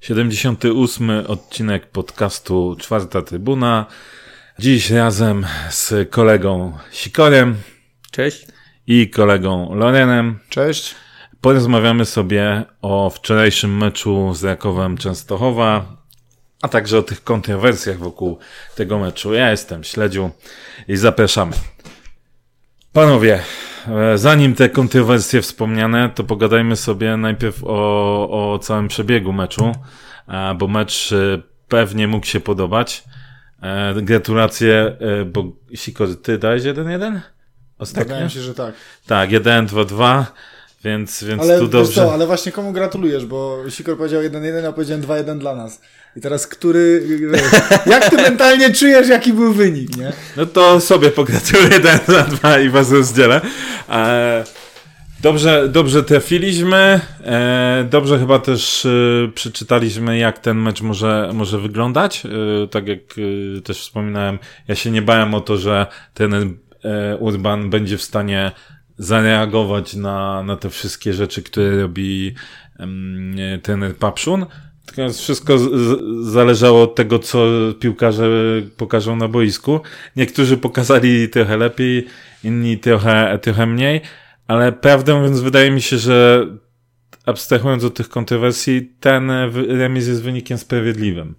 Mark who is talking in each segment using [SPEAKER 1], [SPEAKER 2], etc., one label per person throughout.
[SPEAKER 1] Siedemdziesiąty ósmy odcinek podcastu Czwarta Trybuna. Dziś razem z kolegą Sikorem.
[SPEAKER 2] Cześć.
[SPEAKER 1] I kolegą Lorenem.
[SPEAKER 3] Cześć.
[SPEAKER 1] Porozmawiamy sobie o wczorajszym meczu z Rakowem Częstochowa, a także o tych kontrowersjach wokół tego meczu. Ja jestem Śledziu i zapraszamy. Panowie, e, zanim te kontrowersje wspomniane, to pogadajmy sobie najpierw o, o całym przebiegu meczu, e, bo mecz e, pewnie mógł się podobać. Gratulacje, bo Sikor, ty dałeś 1-1?
[SPEAKER 3] Ostatnio? Wydaje się, że tak.
[SPEAKER 1] Tak, 1-2-2. Więc, więc
[SPEAKER 3] ale,
[SPEAKER 1] tu dobrze. Co,
[SPEAKER 3] ale właśnie komu gratulujesz, bo Sikor powiedział 1-1, a powiedziałem 2-1 dla nas. I teraz który, jak ty mentalnie czujesz, jaki był wynik, nie?
[SPEAKER 1] No to sobie pogratuluję 1 za 2 i was rozdzielę. E, dobrze, dobrze trafiliśmy, e, dobrze chyba też e, przeczytaliśmy, jak ten mecz może, może wyglądać. tak jak też wspominałem, ja się nie bałem o to, że ten Urban będzie w stanie zareagować na, na te wszystkie rzeczy, które robi um, ten Papszun. Tylko wszystko zależało od tego, co piłkarze pokażą na boisku. Niektórzy pokazali trochę lepiej, inni trochę, trochę mniej, ale prawdę mówiąc, wydaje mi się, że abstrahując od tych kontrowersji, ten remis jest wynikiem sprawiedliwym.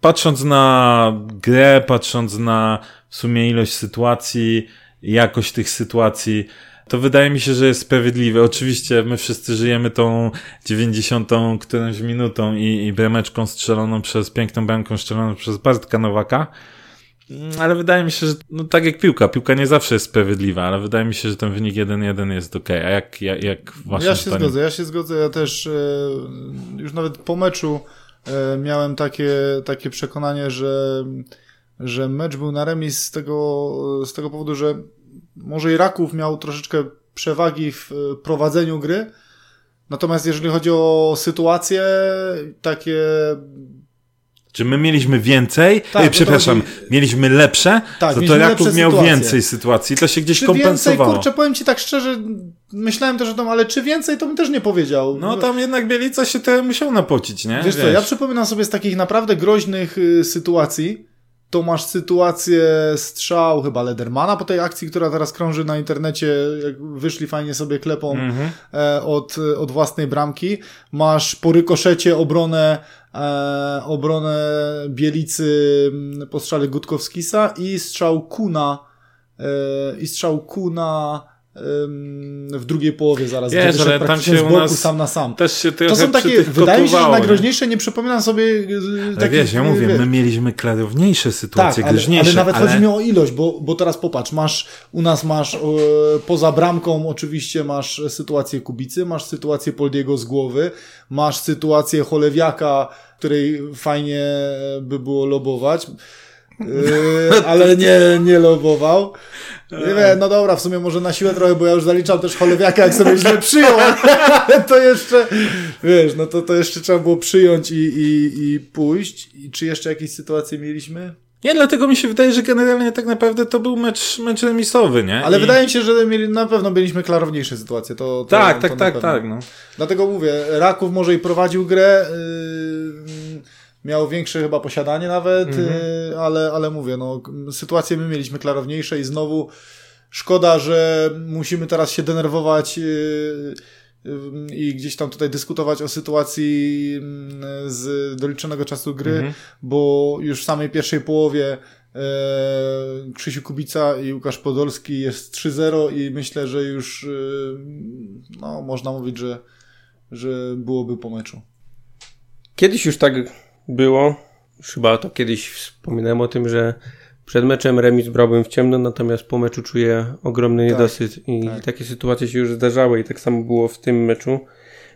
[SPEAKER 1] Patrząc na grę, patrząc na w sumie ilość sytuacji, jakość tych sytuacji, to wydaje mi się, że jest sprawiedliwe. Oczywiście my wszyscy żyjemy tą 90 którąś minutą i, i brameczką strzeloną przez, piękną bramką strzeloną przez Bartka Nowaka. Mm, ale wydaje mi się, że no tak jak piłka, piłka nie zawsze jest sprawiedliwa, ale wydaje mi się, że ten wynik 1-1 jest ok. A jak, jak, jak
[SPEAKER 3] waszym Ja się zdaniem? zgodzę, ja się zgodzę. Ja też e, już nawet po meczu e, miałem takie, takie przekonanie, że, że mecz był na remis z tego, z tego powodu, że może Iraków miał troszeczkę przewagi w e, prowadzeniu gry, natomiast jeżeli chodzi o sytuacje takie
[SPEAKER 1] czy my mieliśmy więcej? Tak, Ej, przepraszam, chodzi... mieliśmy lepsze? Tak, to to Raków miał sytuacje. więcej sytuacji, to się gdzieś czy kompensowało.
[SPEAKER 3] Więcej, kurczę, powiem ci tak szczerze, myślałem też o tym, ale czy więcej, to bym też nie powiedział.
[SPEAKER 1] No tam jednak Bielica się to musiał napocić, nie?
[SPEAKER 3] Wiesz, Wiesz co, ja przypominam sobie z takich naprawdę groźnych y, sytuacji, to masz sytuację strzał chyba Ledermana po tej akcji, która teraz krąży na internecie, jak wyszli fajnie sobie klepą mm -hmm. od, od własnej bramki. Masz po rykoszecie obronę, e, obronę Bielicy po strzale Gutkowskisa i strzał Kuna e, i strzał Kuna w drugiej połowie zaraz.
[SPEAKER 1] Wiesz, ale tam się u nas
[SPEAKER 3] sam na sam.
[SPEAKER 1] Też się
[SPEAKER 3] to są takie, wydaje mi się, że najgroźniejsze, nie przypominam sobie
[SPEAKER 1] ale takich, wiesz, ja mówię, my mieliśmy klarowniejsze sytuacje, tak, ale,
[SPEAKER 3] ale nawet ale... chodzi mi o ilość, bo, bo teraz popatrz, masz, u nas masz e, poza bramką oczywiście masz sytuację Kubicy, masz sytuację Poldiego z głowy, masz sytuację Cholewiaka, której fajnie by było lobować. Yy, ale nie, nie lobował. Nie wiem, no dobra, w sumie może na siłę trochę, bo ja już zaliczam też cholewiaka, jak sobie źle przyjął, ale to jeszcze, wiesz, no to, to jeszcze trzeba było przyjąć i, i, i pójść. I czy jeszcze jakieś sytuacje mieliśmy?
[SPEAKER 1] Nie, dlatego mi się wydaje, że generalnie tak naprawdę to był mecz, mecz remisowy, nie?
[SPEAKER 3] Ale I... wydaje mi się, że mieli, na pewno mieliśmy klarowniejsze sytuacje. To, to
[SPEAKER 1] tak,
[SPEAKER 3] to
[SPEAKER 1] tak, tak, tak. No.
[SPEAKER 3] Dlatego mówię, Raków może i prowadził grę, yy miał większe chyba posiadanie nawet, mhm. Y, ale, ale mówię, no, sytuacje my mieliśmy klarowniejsze i znowu szkoda, że musimy teraz się denerwować y, y, i gdzieś tam tutaj dyskutować o sytuacji mm, z doliczonego czasu gry, mhm. bo już w samej pierwszej połowie e, Krzysiu Kubica i Łukasz Podolski jest 3-0 i myślę, że już no, można mówić, że, że byłoby po meczu.
[SPEAKER 2] Kiedyś już tak było. Chyba to kiedyś wspominałem o tym, że przed meczem remis brałbym w ciemno, natomiast po meczu czuję ogromny tak, niedosyt i tak. takie sytuacje się już zdarzały i tak samo było w tym meczu.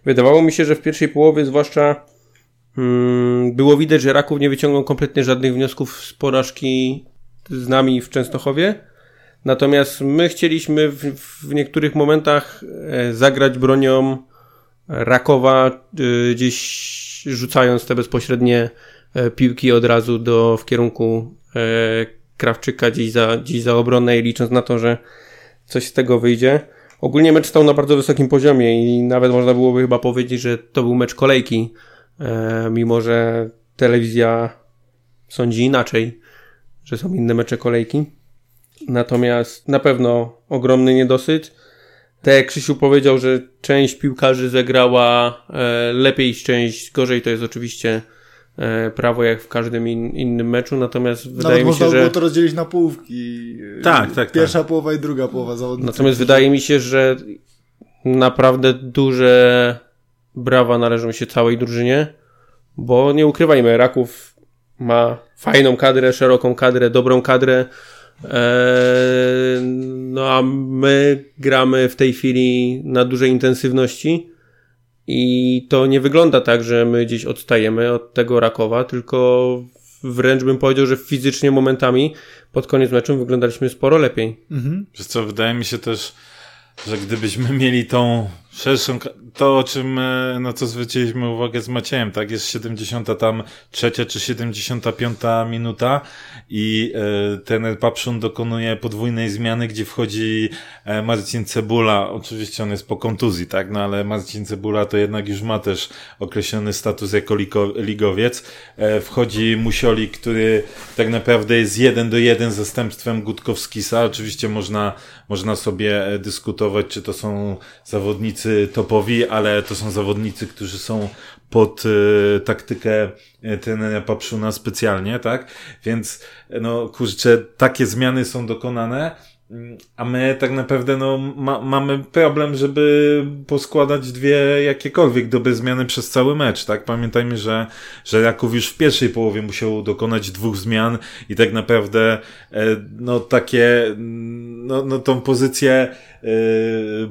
[SPEAKER 2] Wydawało mi się, że w pierwszej połowie zwłaszcza hmm, było widać, że Raków nie wyciągnął kompletnie żadnych wniosków z porażki z nami w Częstochowie. Natomiast my chcieliśmy w, w niektórych momentach e, zagrać bronią Rakowa e, gdzieś rzucając te bezpośrednie e, piłki od razu do, w kierunku e, Krawczyka gdzieś za, gdzieś za obronę i licząc na to, że coś z tego wyjdzie. Ogólnie mecz stał na bardzo wysokim poziomie i nawet można byłoby chyba powiedzieć, że to był mecz kolejki, e, mimo że telewizja sądzi inaczej, że są inne mecze kolejki. Natomiast na pewno ogromny niedosyt. Tak jak Krzysiu powiedział, że część piłkarzy zagrała e, lepiej, część gorzej, to jest oczywiście e, prawo jak w każdym in, innym meczu, natomiast
[SPEAKER 3] Nawet
[SPEAKER 2] wydaje mi
[SPEAKER 3] można
[SPEAKER 2] się,
[SPEAKER 3] było
[SPEAKER 2] że...
[SPEAKER 3] to rozdzielić na połówki.
[SPEAKER 1] Tak, tak,
[SPEAKER 3] Pierwsza połowa i druga połowa zawodników.
[SPEAKER 2] Natomiast wydaje mi się, że naprawdę duże brawa należą się całej drużynie, bo nie ukrywajmy, Raków ma fajną kadrę, szeroką kadrę, dobrą kadrę, no a my gramy w tej chwili na dużej intensywności i to nie wygląda tak, że my gdzieś odstajemy od tego Rakowa, tylko wręcz bym powiedział, że fizycznie momentami pod koniec meczu wyglądaliśmy sporo lepiej.
[SPEAKER 3] Mhm.
[SPEAKER 1] Wiesz co, wydaje mi się też, że gdybyśmy mieli tą szerszą, to o czym, e, na co zwróciliśmy uwagę z Maciejem, tak, jest 70 tam trzecia czy 75 minuta i e, ten Papszun dokonuje podwójnej zmiany, gdzie wchodzi e, Marcin Cebula, oczywiście on jest po kontuzji, tak, no ale Marcin Cebula to jednak już ma też określony status jako liko, ligowiec, e, wchodzi Musioli, który tak naprawdę jest jeden do jeden zastępstwem Gutkowskisa, oczywiście można, można sobie e, dyskutować, czy to są zawodnicy topowi, ale to są zawodnicy, którzy są pod e, taktykę e, trenera Papszuna specjalnie, tak? Więc, e, no kurczę, takie zmiany są dokonane, mm, a my tak naprawdę no, ma, mamy problem, żeby poskładać dwie jakiekolwiek dobre zmiany przez cały mecz, tak? Pamiętajmy, że, że Raków już w pierwszej połowie musiał dokonać dwóch zmian i tak naprawdę e, no takie, mm, no, no tą pozycję e,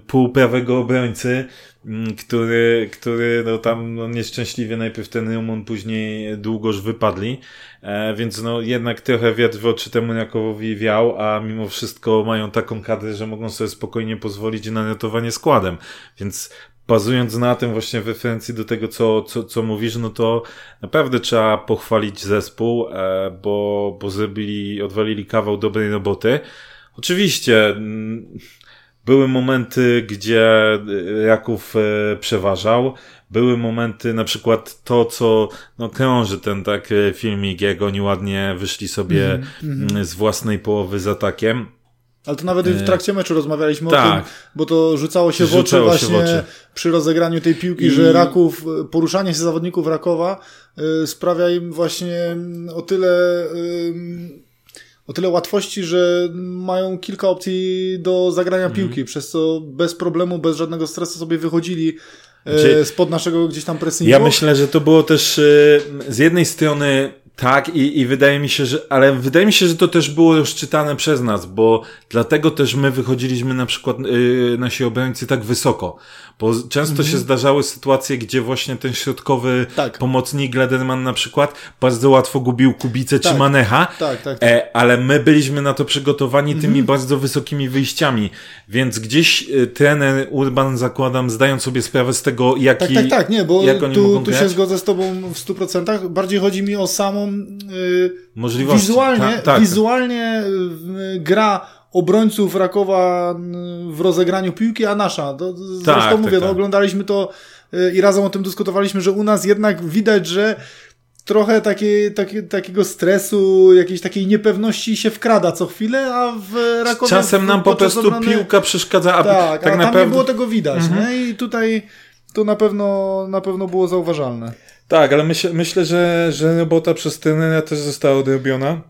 [SPEAKER 1] półprawego obrońcy, mm, który, który no tam no, nieszczęśliwie najpierw ten Rumon, później długoż wypadli, e, więc no jednak trochę wiatr w oczy temu Rakowowi wiał, a mimo wszystko mają taką kadrę, że mogą sobie spokojnie pozwolić na notowanie składem, więc bazując na tym właśnie w referencji do tego, co, co, co mówisz, no to naprawdę trzeba pochwalić zespół, e, bo, bo zrobili, odwalili kawał dobrej roboty. Oczywiście, mm, były momenty, gdzie Raków e, przeważał. Były momenty, na przykład to, co no, krąży ten tak e, filmik, jak oni ładnie wyszli sobie
[SPEAKER 3] Mhm,
[SPEAKER 1] mm, z własnej połowy z atakiem.
[SPEAKER 3] Ale to nawet w trakcie meczu rozmawialiśmy o
[SPEAKER 1] tak.
[SPEAKER 3] tym, bo to rzucało się w oczy
[SPEAKER 1] Rzucało się w
[SPEAKER 3] właśnie
[SPEAKER 1] oczy.
[SPEAKER 3] przy rozegraniu tej piłki,
[SPEAKER 1] I-
[SPEAKER 3] że Raków, poruszanie się zawodników Rakowa y, sprawia im właśnie mm, o tyle ym, o tyle łatwości, że mają kilka opcji do zagrania
[SPEAKER 1] Mhm.
[SPEAKER 3] piłki, przez co bez problemu, bez żadnego stresu sobie wychodzili
[SPEAKER 1] Znaczy-
[SPEAKER 3] spod naszego gdzieś tam pressingu.
[SPEAKER 1] Ja myślę, że to było też y, z jednej strony tak i, i wydaje mi się, że, ale wydaje mi się, że to też było już czytane przez nas, bo dlatego też my wychodziliśmy na przykład, y, nasi obrońcy tak wysoko, bo często się zdarzały sytuacje, gdzie właśnie ten środkowy
[SPEAKER 3] Mhm. Tak.
[SPEAKER 1] pomocnik Glederman na przykład bardzo łatwo gubił Kubicę czy
[SPEAKER 3] Tak.
[SPEAKER 1] Manecha,
[SPEAKER 3] Tak, tak.
[SPEAKER 1] E, ale my byliśmy na to przygotowani
[SPEAKER 3] Mhm.
[SPEAKER 1] tymi bardzo wysokimi wyjściami, więc gdzieś y, trener Urban, zakładam, zdając sobie sprawę z tego, jaki...
[SPEAKER 3] Tak, tak, tak, nie, bo
[SPEAKER 1] jak oni
[SPEAKER 3] tu,
[SPEAKER 1] mogą
[SPEAKER 3] tu się zgodzę z tobą w 100%. Bardziej chodzi mi o samą y,
[SPEAKER 1] Możliwości.
[SPEAKER 3] wizualnie,
[SPEAKER 1] Tak, tak.
[SPEAKER 3] wizualnie y, gra obrońców Rakowa y, w rozegraniu piłki, a nasza. To, zresztą
[SPEAKER 1] tak,
[SPEAKER 3] mówię, no,
[SPEAKER 1] tak.
[SPEAKER 3] oglądaliśmy to y, i razem o tym dyskutowaliśmy, że u nas jednak widać, że trochę takie, takie, takiego stresu, jakiejś takiej niepewności się wkrada co chwilę, a w Rakowie...
[SPEAKER 1] Czasem nam po prostu
[SPEAKER 3] obrony-
[SPEAKER 1] piłka przeszkadza, a
[SPEAKER 3] Tak,
[SPEAKER 1] tak
[SPEAKER 3] a tam
[SPEAKER 1] naprawdę...
[SPEAKER 3] nie było tego widać,
[SPEAKER 1] Mhm.
[SPEAKER 3] nie? I tutaj to na pewno, na pewno było zauważalne.
[SPEAKER 1] Tak, ale myśl, myślę, że, że robota przez trenera też została odrobiona.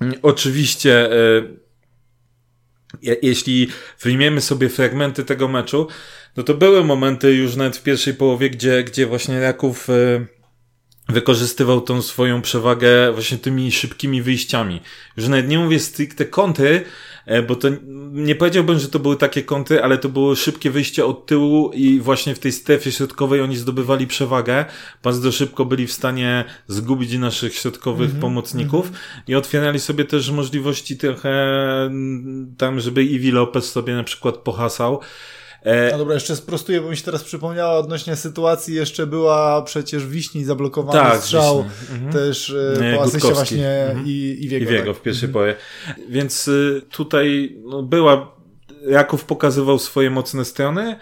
[SPEAKER 1] Mm, Oczywiście, e, je- jeśli wyjmiemy sobie fragmenty tego meczu, no to były momenty już nawet w pierwszej połowie, gdzie, gdzie właśnie Raków e, wykorzystywał tą swoją przewagę właśnie tymi szybkimi wyjściami. Już nawet nie mówię stricte kontry, bo to nie powiedziałbym, że to były takie kontry, ale to było szybkie wyjście od tyłu i właśnie w tej strefie środkowej oni zdobywali przewagę. Bardzo szybko byli w stanie zgubić naszych środkowych pomocników i otwierali sobie też możliwości trochę mm, tam, żeby Iwi Lopez sobie na przykład pohasał. E,
[SPEAKER 3] No dobra, jeszcze sprostuję, bo mi się teraz przypomniała odnośnie sytuacji, jeszcze była przecież Wiśni zablokowany
[SPEAKER 1] Tak,
[SPEAKER 3] strzał.
[SPEAKER 1] Mhm.
[SPEAKER 3] też e, po asyście właśnie
[SPEAKER 1] Mhm.
[SPEAKER 3] i, i
[SPEAKER 1] I
[SPEAKER 3] Wiego.
[SPEAKER 1] Wiego
[SPEAKER 3] tak.
[SPEAKER 1] w pierwszej połowie. Więc y, tutaj no, była Raków pokazywał swoje mocne strony.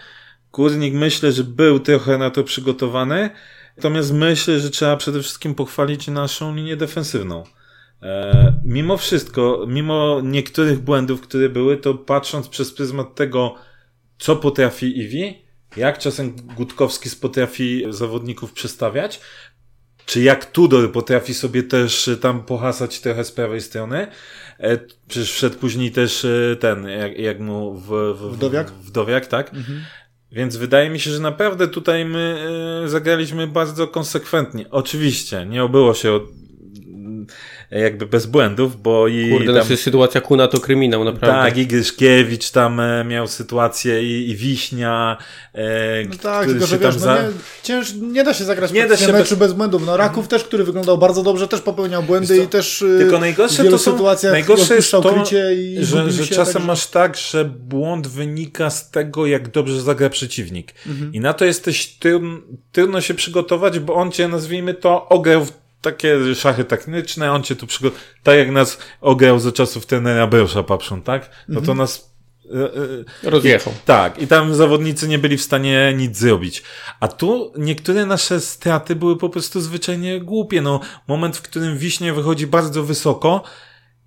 [SPEAKER 1] Górnik myślę, że był trochę na to przygotowany. Natomiast myślę, że trzeba przede wszystkim pochwalić naszą linię defensywną. E, mimo wszystko, mimo niektórych błędów, które były, to patrząc przez pryzmat tego, co potrafi Iwi, jak czasem Gutkowski potrafi zawodników przestawiać, czy jak Tudor potrafi sobie też tam pohasać trochę z prawej strony. E, przecież wszedł później też e, ten, jak, jak mu w, w,
[SPEAKER 3] Wdowiak?
[SPEAKER 1] Wdowiak, tak? Mhm. Więc wydaje mi się, że naprawdę tutaj my zagraliśmy bardzo konsekwentnie. Oczywiście, nie obyło się jakby bez błędów, bo i
[SPEAKER 2] Kurde,
[SPEAKER 1] tam...
[SPEAKER 2] znaczy sytuacja Kuna to kryminał, naprawdę.
[SPEAKER 1] Tak, i Gryszkiewicz tam e, miał sytuację i, i Wiśnia, e,
[SPEAKER 3] No tak, tylko że wiesz,
[SPEAKER 1] za...
[SPEAKER 3] no nie, cięż, nie da się zagrać
[SPEAKER 1] Nie
[SPEAKER 3] nie
[SPEAKER 1] da się
[SPEAKER 3] meczu
[SPEAKER 1] bez-
[SPEAKER 3] bez... błędów. No Raków też, który wyglądał bardzo dobrze, też popełniał błędy
[SPEAKER 1] Wiesz
[SPEAKER 3] i też y,
[SPEAKER 1] Tylko najgorsze
[SPEAKER 3] w
[SPEAKER 1] to są,
[SPEAKER 3] sytuacjach
[SPEAKER 1] najgorsze jest to,
[SPEAKER 3] i
[SPEAKER 1] że, że
[SPEAKER 3] się,
[SPEAKER 1] czasem
[SPEAKER 3] także-
[SPEAKER 1] masz tak, że błąd wynika z tego, jak dobrze zagra przeciwnik.
[SPEAKER 3] Mhm.
[SPEAKER 1] I na to jesteś trudno, trudno się przygotować, bo on cię, nazwijmy to, ograł w takie szachy taktyczne, on cię tu przygotował, tak jak nas ograł za czasów trenera Beusza Papszon, tak? No to
[SPEAKER 3] Mhm.
[SPEAKER 1] nas e, e,
[SPEAKER 2] Rozjechał.
[SPEAKER 1] tak, i tam zawodnicy nie byli w stanie nic zrobić. A tu niektóre nasze straty były po prostu zwyczajnie głupie. No, moment, w którym Wiśnie wychodzi bardzo wysoko,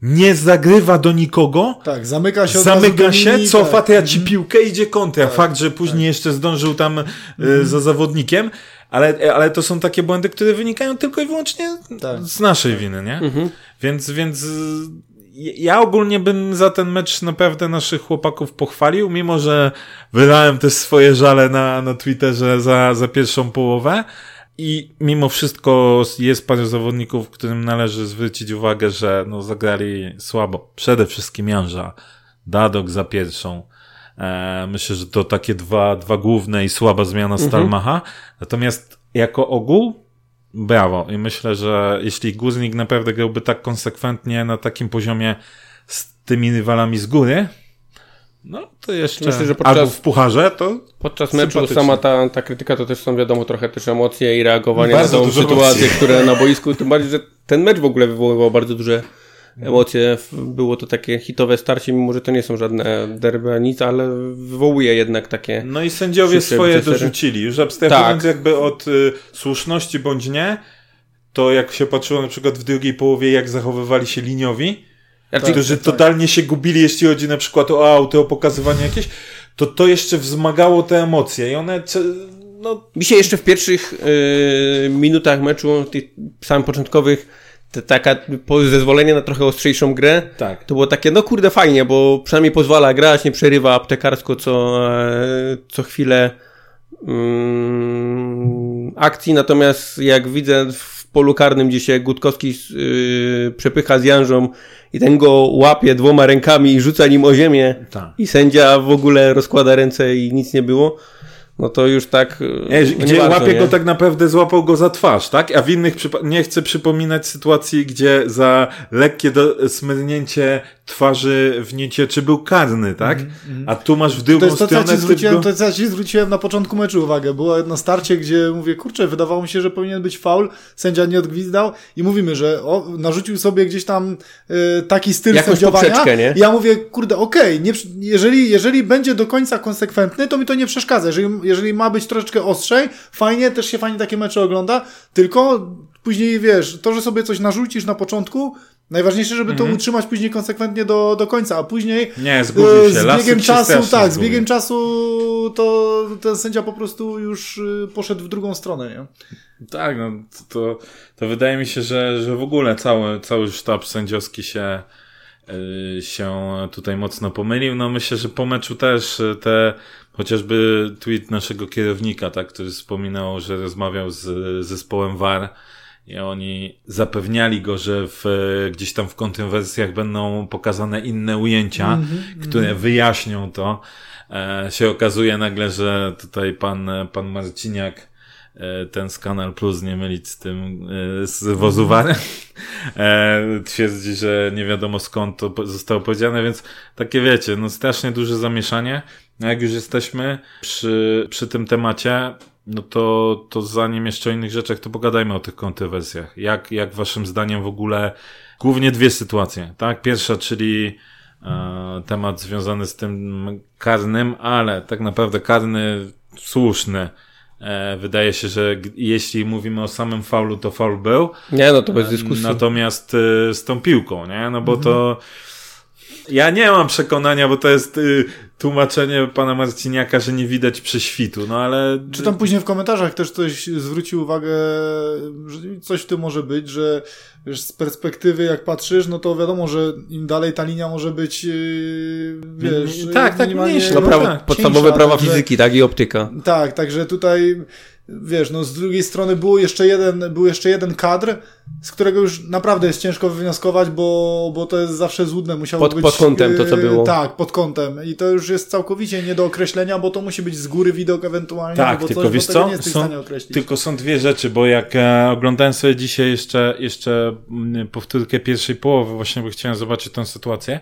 [SPEAKER 1] nie zagrywa do nikogo,
[SPEAKER 3] Tak, zamyka się
[SPEAKER 1] zamyka się,
[SPEAKER 3] linii,
[SPEAKER 1] cofa,
[SPEAKER 3] tak.
[SPEAKER 1] traci piłkę, idzie kontra. Fakt, że później jeszcze zdążył tam e, za zawodnikiem, ale, ale to są takie błędy, które wynikają tylko i wyłącznie
[SPEAKER 3] Tak.
[SPEAKER 1] z naszej winy, nie? Więc, więc y, ja ogólnie bym za ten mecz naprawdę naszych chłopaków pochwalił, mimo że wylałem też swoje żale na, na Twitterze za, za pierwszą połowę. I mimo wszystko jest parę zawodników, którym należy zwrócić uwagę, że no, zagrali słabo. Przede wszystkim Janża. Dadok za pierwszą. E, myślę, że to takie dwa, dwa główne i słaba zmiana Stalmacha. Natomiast jako ogół brawo. I myślę, że jeśli Guznik naprawdę grałby tak konsekwentnie na takim poziomie z tymi rywalami z góry, no to jeszcze
[SPEAKER 2] Myślę, że podczas-
[SPEAKER 1] albo w pucharze, to
[SPEAKER 2] Podczas meczu sama ta, ta krytyka to też są wiadomo trochę też emocje i reagowanie
[SPEAKER 1] Bardzo
[SPEAKER 2] na tą sytuację,
[SPEAKER 1] emocji.
[SPEAKER 2] które na boisku, tym bardziej, że ten mecz w ogóle wywoływał bardzo duże emocje. Było to takie hitowe starcie, mimo że to nie są żadne derby nic, ale wywołuje jednak takie...
[SPEAKER 1] No i sędziowie swoje dorzucili. Już abstrahując
[SPEAKER 2] Tak.
[SPEAKER 1] jakby od y, słuszności bądź nie, to jak się patrzyło na przykład w drugiej połowie, jak zachowywali się liniowi,
[SPEAKER 2] Znaczy,
[SPEAKER 1] którzy totalnie się gubili, jeśli chodzi na przykład o auto, o pokazywanie jakieś, to to jeszcze wzmagało te emocje i one, no
[SPEAKER 2] Mi się jeszcze w pierwszych yy, minutach meczu, tych samych początkowych, te, taka po- zezwolenie na trochę ostrzejszą grę,
[SPEAKER 1] tak.
[SPEAKER 2] to było takie, no kurde, fajnie, bo przynajmniej pozwala grać, nie przerywa aptekarsko co, e, co chwilę mm, akcji. Natomiast jak widzę w polu karnym, gdzie się Gutkowski yy, przepycha z Janżą i ten go łapie dwoma rękami i rzuca nim o ziemię
[SPEAKER 1] Tak.
[SPEAKER 2] i sędzia w ogóle rozkłada ręce i nic nie było, no to już tak...
[SPEAKER 1] Nie,
[SPEAKER 2] no
[SPEAKER 1] gdzie
[SPEAKER 2] nie
[SPEAKER 1] łapie
[SPEAKER 2] nie?
[SPEAKER 1] go tak naprawdę złapał go za twarz, tak? A w innych przypa- nie chcę przypominać sytuacji, gdzie za lekkie do- smyrnięcie twarzy w niecieczy był karny, tak? A tu masz w
[SPEAKER 3] To
[SPEAKER 1] drugą
[SPEAKER 3] jest to, co ja
[SPEAKER 1] stronę
[SPEAKER 3] ci zwróciłem, to, co ja ci zwróciłem na początku meczu uwagę. Było jedno starcie, gdzie mówię, kurczę, wydawało mi się, że powinien być faul, sędzia nie odgwizdał i mówimy, że o, narzucił sobie gdzieś tam y, taki styl
[SPEAKER 2] Jakąś
[SPEAKER 3] sędziowania.
[SPEAKER 2] nie?
[SPEAKER 3] I ja mówię, kurde, okej, nie przy- jeżeli, jeżeli będzie do końca konsekwentny, to mi to nie przeszkadza. Jeżeli, jeżeli ma być troszeczkę ostrzej, fajnie, też się fajnie takie mecze ogląda, tylko później, wiesz, to, że sobie coś narzucisz na początku, Najważniejsze, żeby to utrzymać później konsekwentnie do, do końca, a później
[SPEAKER 1] Mhm. Nie, zgubił
[SPEAKER 3] e,
[SPEAKER 1] się.
[SPEAKER 3] z biegiem czasu, tak, z biegiem czasu to ten sędzia po prostu już y, poszedł w drugą stronę, nie?
[SPEAKER 1] Tak, no to, to, to wydaje mi się, że, że w ogóle cały, cały sztab sędziowski się, y, się tutaj mocno pomylił. No myślę, że po meczu też y, te chociażby tweet naszego kierownika, tak, który wspominał, że rozmawiał z zespołem VAR i oni zapewniali go, że w, gdzieś tam w kontrowersjach będą pokazane inne ujęcia, które wyjaśnią to. E, się okazuje nagle, że tutaj pan, pan Marciniak e, ten z Kanal Plus nie mylić z tym e, z wozu VAR, e, twierdzi, że nie wiadomo skąd to zostało powiedziane, więc takie wiecie, no strasznie duże zamieszanie. A jak już jesteśmy przy, przy tym temacie, no to, to zanim jeszcze o innych rzeczach, to pogadajmy o tych kontrowersjach. Jak, jak waszym zdaniem w ogóle, głównie dwie sytuacje, tak? Pierwsza, czyli e, temat związany z tym karnym, ale tak naprawdę karny słuszny. E, wydaje się, że jeśli mówimy o samym faulu, to faul był.
[SPEAKER 2] Nie, no to bez dyskusji.
[SPEAKER 1] Natomiast e, z tą piłką, nie? No bo mhm. to ja nie mam przekonania, bo to jest y, tłumaczenie pana Marciniaka, że nie widać prześwitu, no ale...
[SPEAKER 3] Czy tam później w komentarzach też ktoś zwrócił uwagę, że coś w tym może być, że wiesz, z perspektywy jak patrzysz, no to wiadomo, że im dalej ta linia może być, yy, wiesz...
[SPEAKER 1] Tak, tak, mniejsza.
[SPEAKER 2] No, prawo, tak, podstawowe prawa fizyki, tak, i optyka.
[SPEAKER 3] Tak, także tutaj wiesz, no z drugiej strony był jeszcze jeden, był jeszcze jeden kadr, z którego już naprawdę jest ciężko wywnioskować, bo, bo to jest zawsze złudne. Musiało
[SPEAKER 2] pod,
[SPEAKER 3] być,
[SPEAKER 2] pod kątem to, co było.
[SPEAKER 3] Tak, pod kątem. I to już jest całkowicie nie do określenia, bo to musi być z góry widok ewentualnie,
[SPEAKER 1] tak,
[SPEAKER 3] bo
[SPEAKER 1] tylko
[SPEAKER 3] coś,
[SPEAKER 1] wiesz
[SPEAKER 3] bo
[SPEAKER 1] co?
[SPEAKER 3] nie jesteś
[SPEAKER 1] są,
[SPEAKER 3] w stanie określić.
[SPEAKER 1] Tylko są dwie rzeczy, bo jak e, oglądałem sobie dzisiaj jeszcze, jeszcze mm, powtórkę pierwszej połowy, właśnie bo chciałem zobaczyć tę sytuację,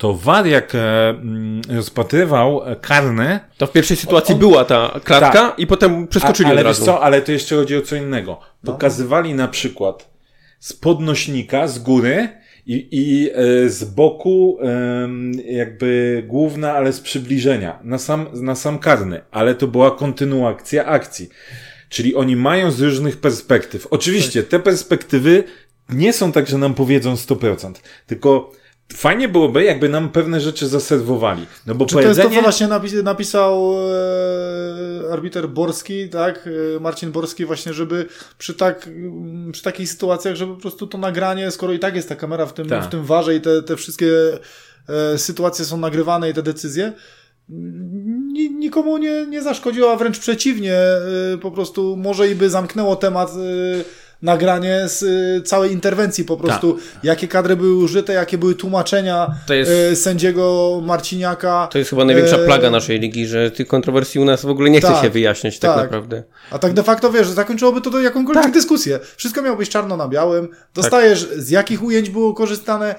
[SPEAKER 1] to VAR jak e, mm, rozpatrywał e, karny...
[SPEAKER 2] To w pierwszej sytuacji on, była ta klatka ta, i potem przeskoczyli
[SPEAKER 1] a, ale
[SPEAKER 2] od razu.
[SPEAKER 1] co, ale to jeszcze chodzi o co innego. No. Pokazywali na przykład z podnośnika, z góry i, i e, z boku e, jakby główna, ale z przybliżenia, na sam, na sam karny, ale to była kontynuacja akcji. Czyli oni mają z różnych perspektyw. Oczywiście te perspektywy nie są tak, że nam powiedzą 100%, tylko Fajnie byłoby, jakby nam pewne rzeczy zaserwowali. No bo
[SPEAKER 3] Czy powiedzenie... to jest to, co właśnie napis napisał e, arbiter Borski, tak? E, Marcin Borski właśnie, żeby przy, tak, przy takich sytuacjach, żeby po prostu to nagranie, skoro i tak jest ta kamera w tym, tak. w tym warze i te, te wszystkie e, sytuacje są nagrywane i te decyzje, nikomu nie, nie zaszkodziło, a wręcz przeciwnie, e, po prostu może i by zamknęło temat e, nagranie z y, całej interwencji po prostu, tak. jakie kadry były użyte, jakie były tłumaczenia jest, y, sędziego Marciniaka.
[SPEAKER 2] To jest chyba największa y, plaga naszej ligi, że tych kontrowersji u nas w ogóle nie chce tak, się wyjaśniać tak, tak, naprawdę.
[SPEAKER 3] A tak de facto wiesz, zakończyłoby to do jakąkolwiek tak. dyskusję. Wszystko miało być czarno na białym. Dostajesz z jakich ujęć było korzystane,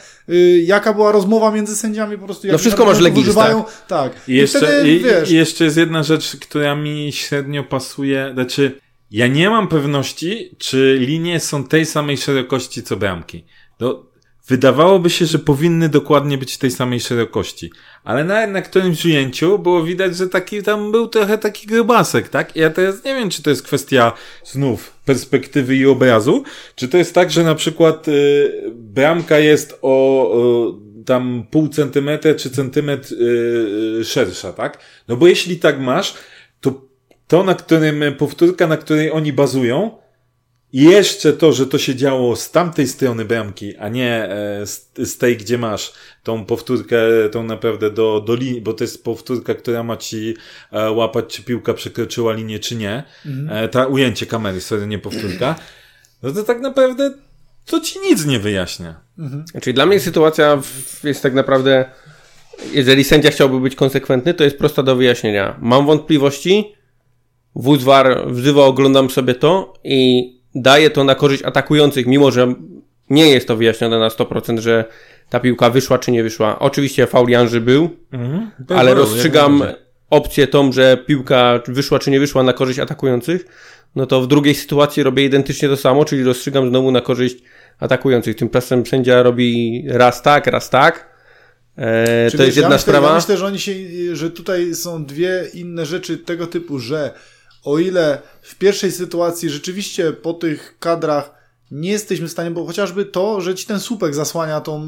[SPEAKER 3] jaka była rozmowa między sędziami po prostu.
[SPEAKER 2] No wszystko masz legis, używają.
[SPEAKER 3] Tak.
[SPEAKER 1] I, I jeszcze, wtedy, i, wiesz, i jeszcze jest jedna rzecz, która mi średnio pasuje, znaczy ja nie mam pewności, czy linie są tej samej szerokości co bramki. No, wydawałoby się, że powinny dokładnie być tej samej szerokości. Ale na, na którymś ujęciu było widać, że taki tam był trochę taki grubasek, tak? I ja teraz nie wiem, czy to jest kwestia znów perspektywy i obrazu, czy to jest tak, że na przykład y, bramka jest o, o tam pół centymetra czy centymetr y, y, szersza, tak? No bo jeśli tak masz, to na którym, powtórka, na której oni bazują, i jeszcze to, że to się działo z tamtej strony bramki, a nie e, z, z tej, gdzie masz tą powtórkę, tą naprawdę do, do linii, bo to jest powtórka, która ma ci e, łapać, czy piłka przekroczyła linię, czy nie. Mhm. E, ta ujęcie kamery, sorry, nie powtórka. No to tak naprawdę to ci nic nie wyjaśnia.
[SPEAKER 2] Mhm. Czyli dla mnie sytuacja jest tak naprawdę, jeżeli sędzia chciałby być konsekwentny, to jest prosta do wyjaśnienia. Mam wątpliwości, Wózwar wzywa, oglądam sobie to i daje to na korzyść atakujących, mimo że nie jest to wyjaśnione na 100%, że ta piłka wyszła czy nie wyszła. Oczywiście faul Janży był, mhm, ale rozstrzygam opcję tą, że piłka wyszła czy nie wyszła na korzyść atakujących. No to w drugiej sytuacji robię identycznie to samo, czyli rozstrzygam znowu na korzyść atakujących. Tymczasem sędzia robi raz tak, raz tak. Eee, to jest jedna
[SPEAKER 3] ja myślę,
[SPEAKER 2] sprawa.
[SPEAKER 3] Ja myślę, że oni się, że tutaj są dwie inne rzeczy tego typu, że o ile w pierwszej sytuacji rzeczywiście po tych kadrach nie jesteśmy w stanie, bo chociażby to, że ci ten słupek zasłania tą,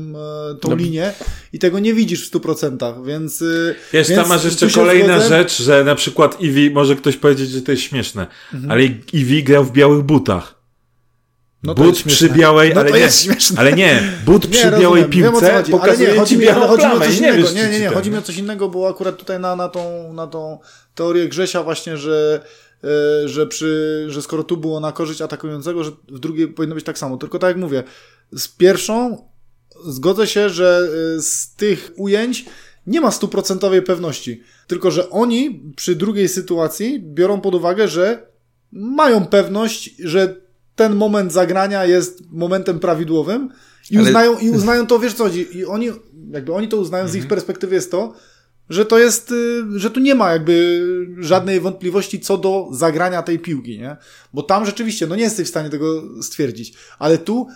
[SPEAKER 3] e, tą no. linię i tego nie widzisz w 100%, więc... E,
[SPEAKER 1] Wiesz,
[SPEAKER 3] więc
[SPEAKER 1] tam masz jeszcze kolejna zgodzę... rzecz, że na przykład Iwi, może ktoś powiedzieć, że to jest śmieszne, mhm. ale Iwi grał w białych butach. No but przy białej, no ale, nie, ale nie, but przy nie, białej piłce pokazuje nie, chodzi mi, ale chodzi o coś innego.
[SPEAKER 3] Nie, nie, nie, chodzi mi o coś innego, bo akurat tutaj na, na, tą, na tą teorię Grzesia właśnie, że E, że, przy, że skoro tu było na korzyść atakującego, że w drugiej powinno być tak samo. Tylko tak jak mówię, z pierwszą zgodzę się, że e, z tych ujęć nie ma stuprocentowej pewności. Tylko, że oni przy drugiej sytuacji biorą pod uwagę, że mają pewność, że ten moment zagrania jest momentem prawidłowym i uznają, Ale... i uznają to, wiesz co chodzi, i oni, jakby oni to uznają z ich mhm. perspektywy jest to, że to jest, y, że tu nie ma jakby żadnej wątpliwości co do zagrania tej piłki, nie? Bo tam rzeczywiście, no nie jesteś w stanie tego stwierdzić, ale tu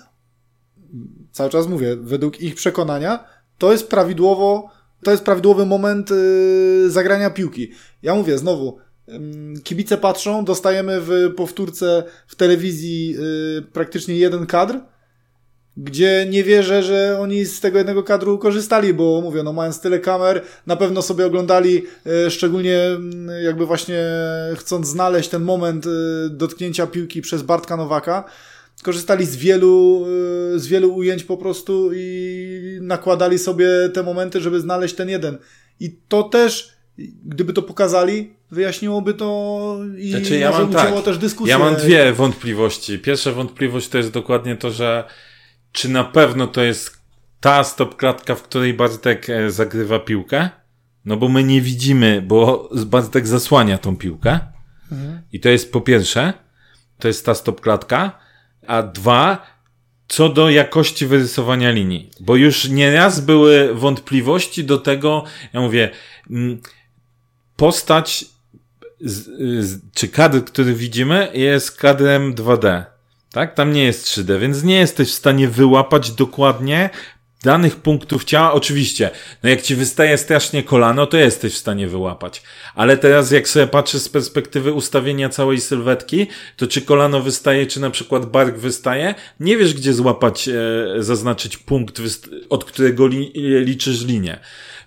[SPEAKER 3] cały czas mówię, według ich przekonania to jest prawidłowo, to jest prawidłowy moment yy, zagrania piłki. Ja mówię znowu, kibice patrzą, dostajemy w powtórce w telewizji yy, praktycznie jeden kadr, gdzie nie wierzę, że oni z tego jednego kadru korzystali, bo mówię, no mając tyle kamer, na pewno sobie oglądali, e, szczególnie mm, jakby właśnie chcąc znaleźć ten moment e, dotknięcia piłki przez Bartka Nowaka, korzystali z wielu, e, z wielu ujęć po prostu i nakładali sobie te momenty, żeby znaleźć ten jeden. I to też, gdyby to pokazali, wyjaśniłoby to i
[SPEAKER 1] znaczy, ja mam tak,
[SPEAKER 3] też dyskusję.
[SPEAKER 1] Ja mam dwie wątpliwości. Pierwsza wątpliwość to jest dokładnie to, że czy na pewno to jest ta stopklatka, w której Bartek e, zagrywa piłkę? No bo my nie widzimy, bo Bartek zasłania tą piłkę. Mhm. I to jest po pierwsze, to jest ta stopklatka. A dwa, co do jakości wyrysowania linii. Bo już nieraz były wątpliwości do tego, ja mówię, mm, postać, czy kadr, który widzimy, jest kadrem 2D tak? Tam nie jest 3D, więc nie jesteś w stanie wyłapać dokładnie danych punktów ciała. Oczywiście, no jak ci wystaje strasznie kolano, to jesteś w stanie wyłapać. Ale teraz jak sobie patrzę z perspektywy ustawienia całej sylwetki, to czy kolano wystaje, czy na przykład bark wystaje, nie wiesz gdzie złapać, e, zaznaczyć punkt, od którego li, liczysz linię.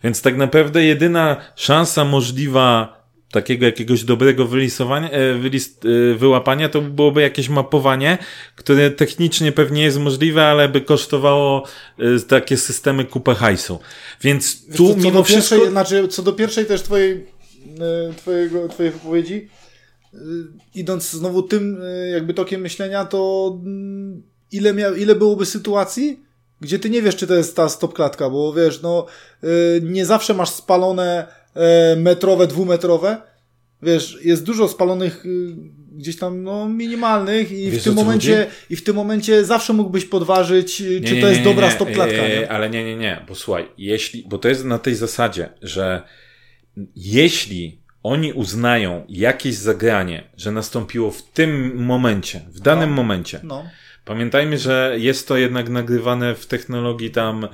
[SPEAKER 1] Więc tak naprawdę jedyna szansa możliwa takiego jakiegoś dobrego wylisowania, e, wylist, e, wyłapania, to byłoby jakieś mapowanie, które technicznie pewnie jest możliwe, ale by kosztowało e, takie systemy kupę hajsu. Więc tu co, co mimo
[SPEAKER 3] wszystko... Pierwszej, znaczy, co do pierwszej też twojej, twojego, twojej wypowiedzi, idąc znowu tym jakby tokiem myślenia, to mm, ile, miał, ile byłoby sytuacji, gdzie ty nie wiesz, czy to jest ta stopklatka, bo wiesz, no nie zawsze masz spalone metrowe, dwumetrowe. Wiesz, jest dużo spalonych y, gdzieś tam no, minimalnych i Wiesz, w tym momencie i w tym momencie zawsze mógłbyś podważyć, y, nie, czy nie, to jest nie, dobra stopklatka.
[SPEAKER 1] Nie? Ale nie, nie, nie, bo słuchaj, jeśli, bo to jest na tej zasadzie, że jeśli oni uznają jakieś zagranie, że nastąpiło w tym momencie, w danym no, momencie, no. pamiętajmy, że jest to jednak nagrywane w technologii tam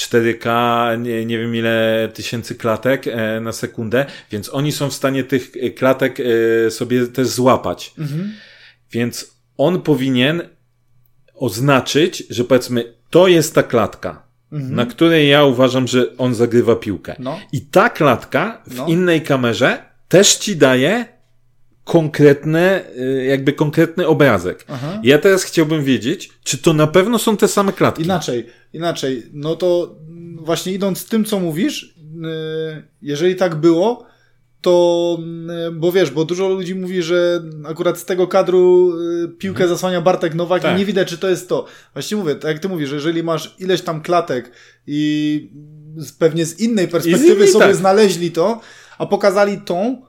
[SPEAKER 1] 4K, nie, nie wiem ile tysięcy klatek e, na sekundę, więc oni są w stanie tych e, klatek e, sobie też złapać. Mhm. Więc on powinien oznaczyć, że powiedzmy, to jest ta klatka, mhm. na której ja uważam, że on zagrywa piłkę. No. I ta klatka w no. innej kamerze też ci daje konkretne, jakby konkretny obrazek. Aha. Ja teraz chciałbym wiedzieć, czy to na pewno są te same klatki.
[SPEAKER 3] Inaczej inaczej, no to właśnie idąc tym, co mówisz, y, jeżeli tak było, to, y, bo wiesz, bo dużo ludzi mówi, że akurat z tego kadru y, piłkę mhm. zasłania Bartek Nowak tak. i nie widać, czy to jest to. Właśnie mówię, tak jak ty mówisz, że jeżeli masz ileś tam klatek i pewnie z innej perspektywy sobie tak. znaleźli to, a pokazali tą,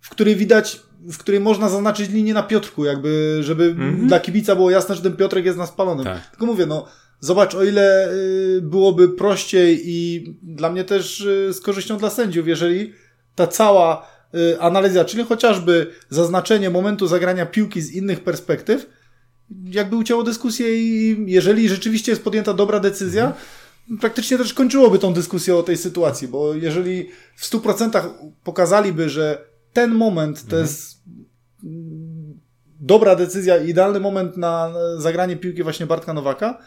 [SPEAKER 3] w której widać, w której można zaznaczyć linię na Piotrku, jakby, żeby mhm. dla kibica było jasne, że ten Piotrek jest na spalonym. Tak. Tylko mówię, no, Zobacz, o ile y, byłoby prościej i dla mnie też y, z korzyścią dla sędziów, jeżeli ta cała y, analiza, czyli chociażby zaznaczenie momentu zagrania piłki z innych perspektyw, jakby ucięło dyskusję i jeżeli rzeczywiście jest podjęta dobra decyzja, praktycznie też kończyłoby tą dyskusję o tej sytuacji, bo jeżeli w 100% pokazaliby, że ten moment to mhm. jest dobra decyzja, idealny moment na zagranie piłki właśnie Bartka Nowaka,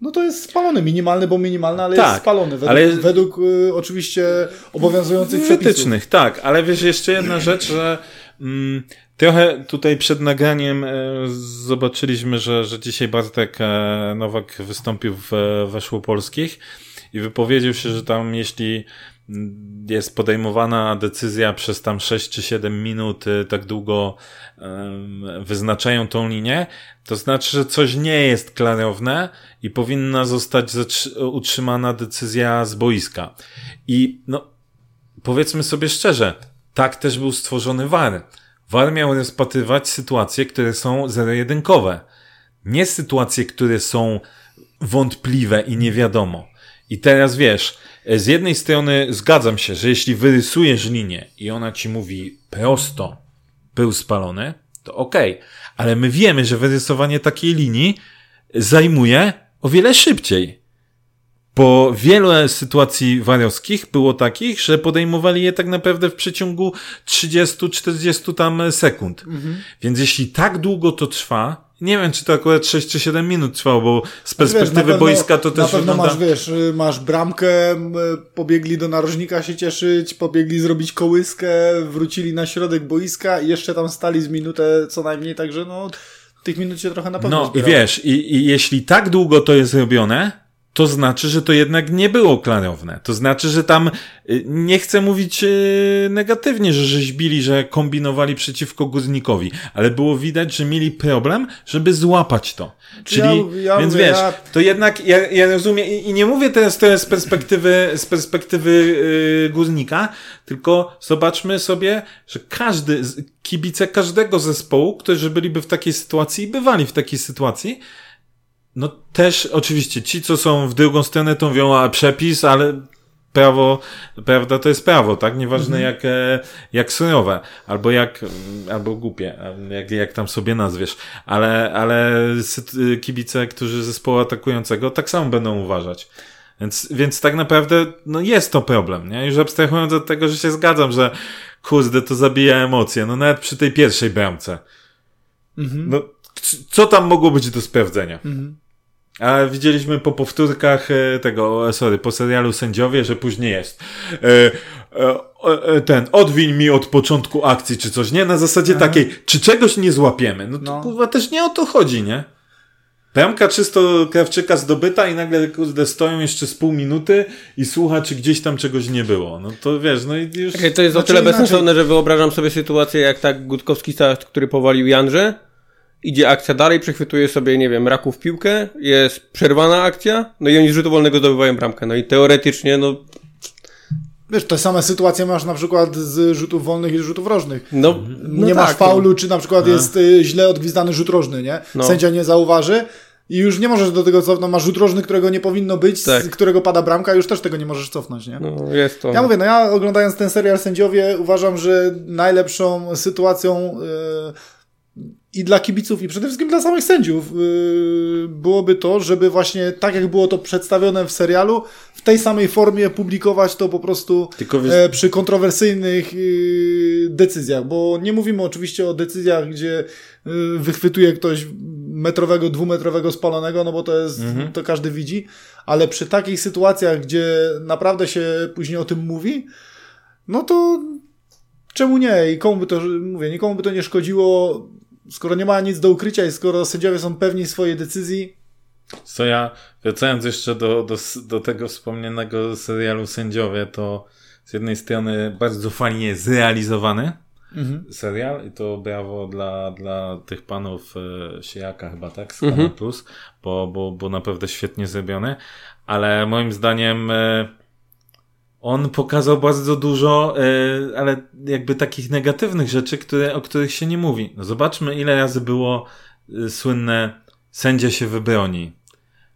[SPEAKER 3] no to jest spalony, minimalny, bo minimalny, ale tak, jest spalony. Według, ale... według y, oczywiście obowiązujących wytycznych.
[SPEAKER 1] Tak, ale wiesz, jeszcze jedna rzecz, że mm, trochę tutaj przed nagraniem e, zobaczyliśmy, że, że dzisiaj Bartek e, Nowak wystąpił w Weszło Polskich i wypowiedział się, że tam jeśli jest podejmowana decyzja przez tam 6 czy 7 minut, y, tak długo wyznaczają tą linię, to znaczy, że coś nie jest klarowne i powinna zostać utrzymana decyzja z boiska. I no, powiedzmy sobie szczerze, tak też był stworzony VAR. VAR miał rozpatrywać sytuacje, które są zero-jedynkowe. Nie sytuacje, które są wątpliwe i nie wiadomo. I teraz wiesz, z jednej strony zgadzam się, że jeśli wyrysujesz linię i ona ci mówi prosto, był spalony, to okej. Okay. Ale my wiemy, że wyrysowanie takiej linii zajmuje o wiele szybciej. bo wiele sytuacji wariowskich było takich, że podejmowali je tak naprawdę w przeciągu 30-40 tam sekund. Mhm. Więc jeśli tak długo to trwa, nie wiem, czy to akurat 6 czy 7 minut trwało, bo z perspektywy wiesz, pewno, boiska to też
[SPEAKER 3] Na pewno wygląda... masz, wiesz, masz bramkę, pobiegli do narożnika się cieszyć, pobiegli zrobić kołyskę, wrócili na środek boiska i jeszcze tam stali z minutę co najmniej, także no tych minut się trochę na pewno
[SPEAKER 1] No zbierało. i wiesz, i, i jeśli tak długo to jest robione, to znaczy, że to jednak nie było klarowne. To znaczy, że tam, y, nie chcę mówić y, negatywnie, że rzeźbili, że kombinowali przeciwko Guznikowi, ale było widać, że mieli problem, żeby złapać to. Czyli, ja, ja więc mówię, wiesz, ja... to jednak, ja, ja rozumiem, i, i, nie mówię teraz to z perspektywy, z perspektywy yy, Guznika, tylko zobaczmy sobie, że każdy, kibice każdego zespołu, którzy byliby w takiej sytuacji, bywali w takiej sytuacji, no też oczywiście ci, co są w drugą stronę, to mówią, a przepis, ale prawo, prawda to jest prawo, tak? Nieważne mhm. jak, e, jak surowe, albo jak, albo głupie, jak, jak tam sobie nazwiesz, ale, ale kibice, którzy zespołu atakującego tak samo będą uważać. Więc, więc tak naprawdę, no jest to problem, nie? Już abstrahując od tego, że się zgadzam, że kurde, to zabija emocje, no nawet przy tej pierwszej bramce. Mhm. No, co tam mogło być do sprawdzenia? Mhm. A widzieliśmy po powtórkach e, tego, sorry, po serialu Sędziowie, że później jest. E, e, e, ten, odwiń mi od początku akcji, czy coś, nie? Na zasadzie Aha. takiej, czy czegoś nie złapiemy? No to no. kurwa też nie o to chodzi, nie? Bramka czysto Krawczyka zdobyta i nagle kurde stoją jeszcze z pół minuty i słucha, czy gdzieś tam czegoś nie było. No to wiesz, no i już...
[SPEAKER 2] Okay, to jest o tyle bezsensowne, że wyobrażam sobie sytuację jak tak Gutkowski który powalił Janrze, idzie akcja dalej, przechwytuje sobie, nie wiem, raków piłkę, jest przerwana akcja, no i oni z rzutu wolnego zdobywają bramkę. No i teoretycznie, no...
[SPEAKER 3] Wiesz, te same sytuacje masz na przykład z rzutów wolnych i z rzutów rożnych. No, no nie tak, masz faulu, no. czy na przykład no. jest y, źle odgwizdany rzut rożny, nie? No. Sędzia nie zauważy, i już nie możesz do tego cofnąć, masz rzut rożny, którego nie powinno być, tak. z którego pada bramka, już też tego nie możesz cofnąć, nie?
[SPEAKER 2] No, jest to.
[SPEAKER 3] Ja mówię, no ja oglądając ten serial sędziowie uważam, że najlepszą sytuacją yy, i dla kibiców, i przede wszystkim dla samych sędziów yy, byłoby to, żeby właśnie tak jak było to przedstawione w serialu, w tej samej formie publikować to po prostu wiesz... e, przy kontrowersyjnych yy, decyzjach, bo nie mówimy oczywiście o decyzjach, gdzie yy, wychwytuje ktoś metrowego, dwumetrowego spalonego, no bo to jest, mhm. to każdy widzi, ale przy takich sytuacjach, gdzie naprawdę się później o tym mówi, no to czemu nie? I komu by to, mówię, nikomu by to nie szkodziło skoro nie ma nic do ukrycia i skoro sędziowie są pewni swojej decyzji.
[SPEAKER 1] Co ja, wracając jeszcze do, do, do tego wspomnianego serialu Sędziowie, to z jednej strony bardzo fajnie zrealizowany mhm. serial i to brawo dla, dla tych panów e, Siejaka chyba, tak? Z mhm. Plus, bo, bo, bo naprawdę świetnie zrobiony, ale moim zdaniem e, on pokazał bardzo dużo, e, ale jakby takich negatywnych rzeczy, które, o których się nie mówi. No zobaczmy, ile razy było e, słynne sędzia się wybroni.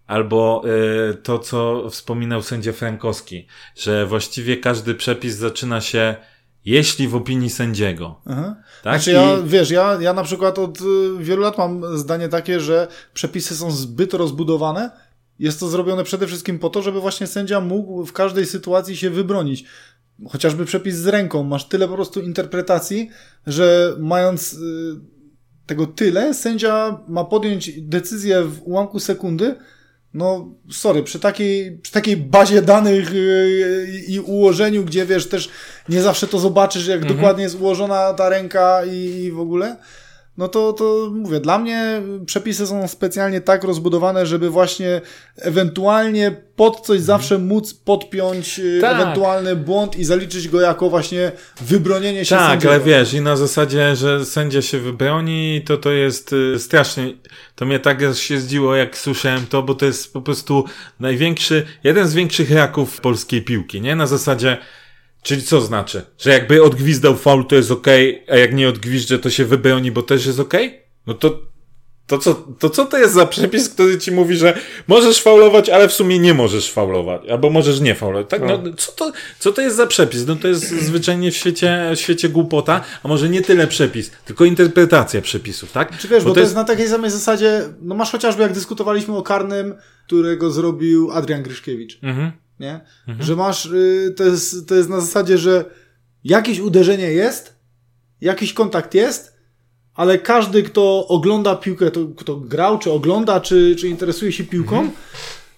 [SPEAKER 1] Albo e, to, co wspominał sędzia Frankowski, że właściwie każdy przepis zaczyna się jeśli w opinii sędziego. Aha.
[SPEAKER 3] Tak? Znaczy ja, I... wiesz, ja, ja na przykład od wielu lat mam zdanie takie, że przepisy są zbyt rozbudowane, jest to zrobione przede wszystkim po to, żeby właśnie sędzia mógł w każdej sytuacji się wybronić. Chociażby przepis z ręką. Masz tyle po prostu interpretacji, że mając y, tego tyle, sędzia ma podjąć decyzję w ułamku sekundy. No, sorry, przy takiej, przy takiej bazie danych y, i ułożeniu, gdzie wiesz, też nie zawsze to zobaczysz, jak mhm. dokładnie jest ułożona ta ręka i, i w ogóle no to, to mówię, dla mnie przepisy są specjalnie tak rozbudowane, żeby właśnie ewentualnie pod coś mhm. zawsze móc podpiąć y, tak. ewentualny błąd i zaliczyć go jako właśnie wybronienie się
[SPEAKER 1] Tak,
[SPEAKER 3] sędziego.
[SPEAKER 1] ale wiesz, i na zasadzie, że sędzia się wybroni, to to jest y, strasznie, to mnie tak się zdziło, jak słyszałem to, bo to jest po prostu największy, jeden z większych raków polskiej piłki, nie? Na zasadzie, Czyli co znaczy? Że jakby odgwizdał faul, to jest ok, a jak nie odgwizdże, to się wybroni, bo też jest ok? No to To co, to co to jest za przepis, który ci mówi, że możesz faulować, ale w sumie nie możesz faulować, albo możesz nie faulować. Tak, no, co, to, co to jest za przepis? No to jest zwyczajnie w świecie, w świecie głupota, a może nie tyle przepis, tylko interpretacja przepisów, tak?
[SPEAKER 3] Czy wiesz, bo, bo to jest... jest na takiej samej zasadzie, no masz chociażby jak dyskutowaliśmy o karnym, którego zrobił Adrian Gryszkiewicz, mhm. Nie? Mhm. Że masz, y, to, jest, to jest na zasadzie, że jakieś uderzenie jest, jakiś kontakt jest, ale każdy, kto ogląda piłkę, to, kto grał, czy ogląda, czy, czy interesuje się piłką, mhm.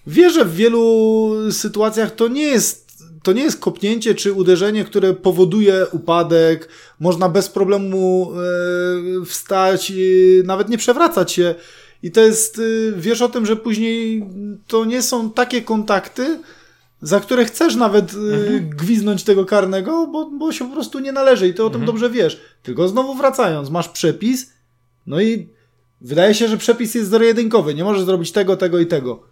[SPEAKER 3] wie, że w wielu sytuacjach to nie jest to nie jest kopnięcie czy uderzenie, które powoduje upadek. Można bez problemu e, wstać, nawet nie przewracać się. I to jest, e, wiesz o tym, że później to nie są takie kontakty, za które chcesz nawet y, mhm. gwiznąć tego karnego, bo, bo się po prostu nie należy i ty o mhm. tym dobrze wiesz. Tylko znowu wracając, masz przepis, no i wydaje się, że przepis jest zero-jedynkowy, nie możesz zrobić tego, tego i tego.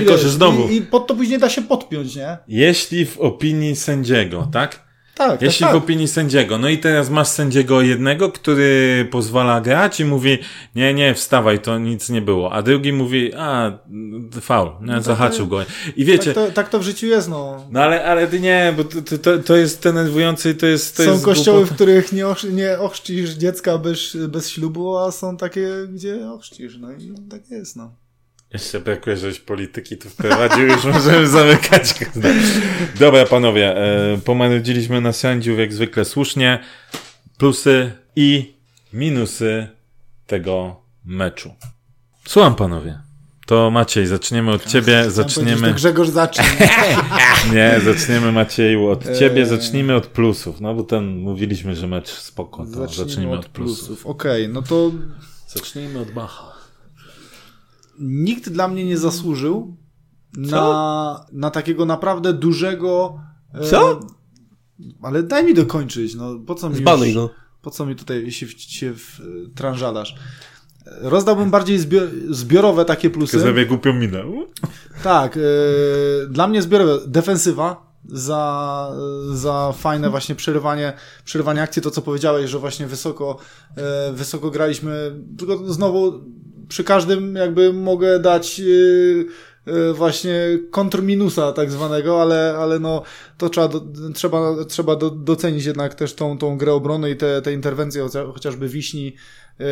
[SPEAKER 1] Tylko, że znowu.
[SPEAKER 3] I, I pod to później da się podpiąć, nie?
[SPEAKER 1] Jeśli w opinii sędziego, tak?
[SPEAKER 3] Tak, tak,
[SPEAKER 1] Jeśli
[SPEAKER 3] tak,
[SPEAKER 1] w opinii sędziego. No i teraz masz sędziego jednego, który pozwala grać i mówi, nie, nie, wstawaj, to nic nie było. A drugi mówi, a, faul, no zahaczył go. I wiecie.
[SPEAKER 3] Tak to, tak to w życiu jest, no.
[SPEAKER 1] No ale, ale nie, bo to, to, to jest denerwujące i to jest. To
[SPEAKER 3] są
[SPEAKER 1] jest
[SPEAKER 3] kościoły, w których nie, och, nie ochrzcisz dziecka bez, bez ślubu, a są takie, gdzie ochrzcisz. No i tak jest, no.
[SPEAKER 1] Jeszcze brakuje, żeś polityki tu wprowadził, już możemy zamykać. Dobra, panowie, e, pomanudziliśmy na sędziów jak zwykle słusznie. Plusy i minusy tego meczu. Słucham, panowie. To Maciej, zaczniemy od ciebie, zaczniemy...
[SPEAKER 3] Grzegorz zacznie.
[SPEAKER 1] Nie, zaczniemy Macieju od ciebie, zacznijmy od plusów, no bo ten, mówiliśmy, że mecz spoko, to zacznijmy, zacznijmy od, od plusów. plusów.
[SPEAKER 3] Okej, okay, no to...
[SPEAKER 1] Zacznijmy od Bacha
[SPEAKER 3] nikt dla mnie nie zasłużył na, na takiego naprawdę dużego.
[SPEAKER 2] E, Co? E,
[SPEAKER 3] ale daj mi dokończyć. No, po co mi
[SPEAKER 2] Zbanuj go.
[SPEAKER 3] Po co mi tutaj się, się w, tranżalasz? Rozdałbym bardziej zbior, zbiorowe takie plusy.
[SPEAKER 1] Zrobię głupią minę.
[SPEAKER 3] Tak. E, dla mnie zbiorowe. Defensywa za, za fajne właśnie przerywanie, przerywanie akcji, to co powiedziałeś, że właśnie wysoko, e, wysoko graliśmy, tylko znowu przy każdym jakby mogę dać yy, yy, właśnie kontrminusa tak zwanego, ale, ale no to trzeba, do, trzeba, trzeba do, docenić jednak też tą, tą grę obrony i te, te interwencje chociażby Wiśni yy,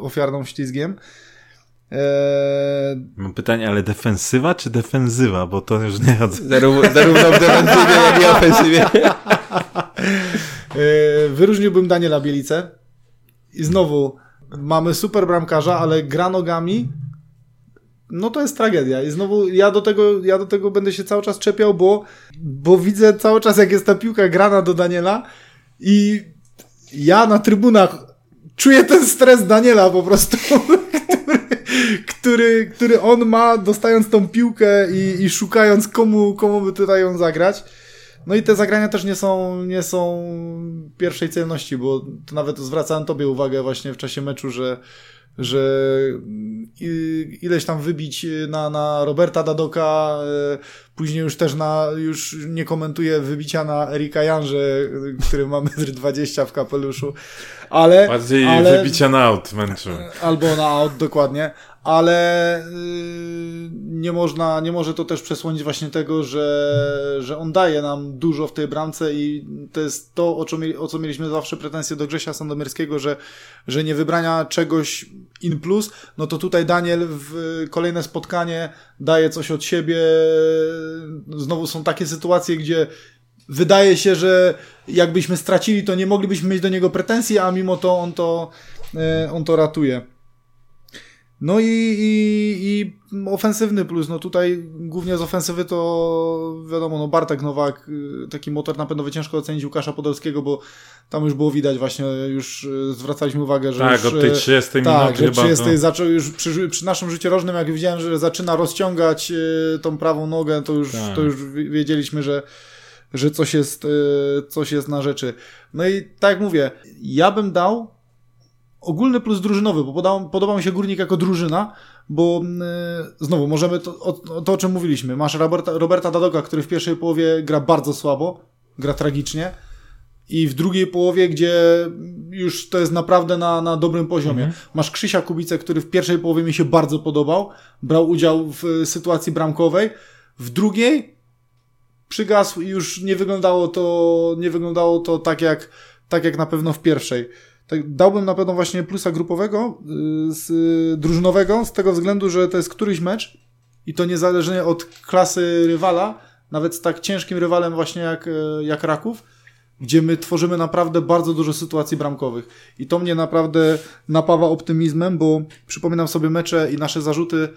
[SPEAKER 3] ofiarną ślizgiem.
[SPEAKER 1] Eee... Mam pytanie, ale defensywa czy defensywa? Bo to już nie chodzę.
[SPEAKER 2] Zarówno, zarówno w defensywie, jak i ofensywie.
[SPEAKER 3] eee, wyróżniłbym Daniela Bielicę. I znowu, mamy super bramkarza, ale gra nogami, no to jest tragedia. I znowu ja do tego, ja do tego będę się cały czas czepiał, bo, bo widzę cały czas, jak jest ta piłka grana do Daniela i ja na trybunach czuję ten stres Daniela po prostu, który, który, który on ma, dostając tą piłkę i, i szukając komu, komu by tutaj ją zagrać. No i te zagrania też nie są, nie są pierwszej celności, bo to nawet zwracałem tobie uwagę właśnie w czasie meczu, że że ileś tam wybić na, na Roberta Dadoka, e, później już też na, już nie komentuję wybicia na Erika Janże, który ma 1,20 w kapeluszu, ale...
[SPEAKER 1] Bardziej
[SPEAKER 3] ale,
[SPEAKER 1] wybicia na out męczył.
[SPEAKER 3] Albo na out, dokładnie, ale yy, nie można, nie może to też przesłonić właśnie tego, że, że on daje nam dużo w tej bramce i to jest to, o co, o co mieliśmy zawsze pretensje do Grzesia Sandomierskiego, że, że nie wybrania czegoś in plus, no to tutaj Daniel w kolejne spotkanie daje coś od siebie. Znowu są takie sytuacje, gdzie wydaje się, że jakbyśmy stracili, to nie moglibyśmy mieć do niego pretensji, a mimo to on to, e, on to ratuje. No i, i, i ofensywny plus, no tutaj głównie z ofensywy to wiadomo, no Bartek Nowak, y, taki motor napędowy ciężko ocenić Łukasza Podolskiego, bo tam już było widać właśnie, już y, zwracaliśmy uwagę, że
[SPEAKER 1] Tak,
[SPEAKER 3] już,
[SPEAKER 1] od tej 30
[SPEAKER 3] tak,
[SPEAKER 1] minuty
[SPEAKER 3] że 30 to... zaczął już przy, przy naszym życiu rożnym, jak widziałem, że zaczyna rozciągać y, tą prawą nogę, to już, tak. to już wiedzieliśmy, że że coś jest, coś jest na rzeczy. No i tak jak mówię, ja bym dał ogólny plus drużynowy, bo podoba, podoba mi się Górnik jako drużyna, bo yy, znowu możemy to o, to, o czym mówiliśmy. Masz Roberta, Roberta Dadoka, który w pierwszej połowie gra bardzo słabo, gra tragicznie i w drugiej połowie, gdzie już to jest naprawdę na, na dobrym poziomie. Mhm. Masz Krzysia Kubicę, który w pierwszej połowie mi się bardzo podobał, brał udział w sytuacji bramkowej, w drugiej przygasł i już nie wyglądało to, nie wyglądało to tak jak, tak jak na pewno w pierwszej. Tak, dałbym na pewno właśnie plusa grupowego, y, z, drużynowego, z tego względu, że to jest któryś mecz i to niezależnie od klasy rywala, nawet z tak ciężkim rywalem właśnie jak, e, jak Raków, gdzie my tworzymy naprawdę bardzo dużo sytuacji bramkowych. I to mnie naprawdę napawa optymizmem, bo przypominam sobie mecze i nasze zarzuty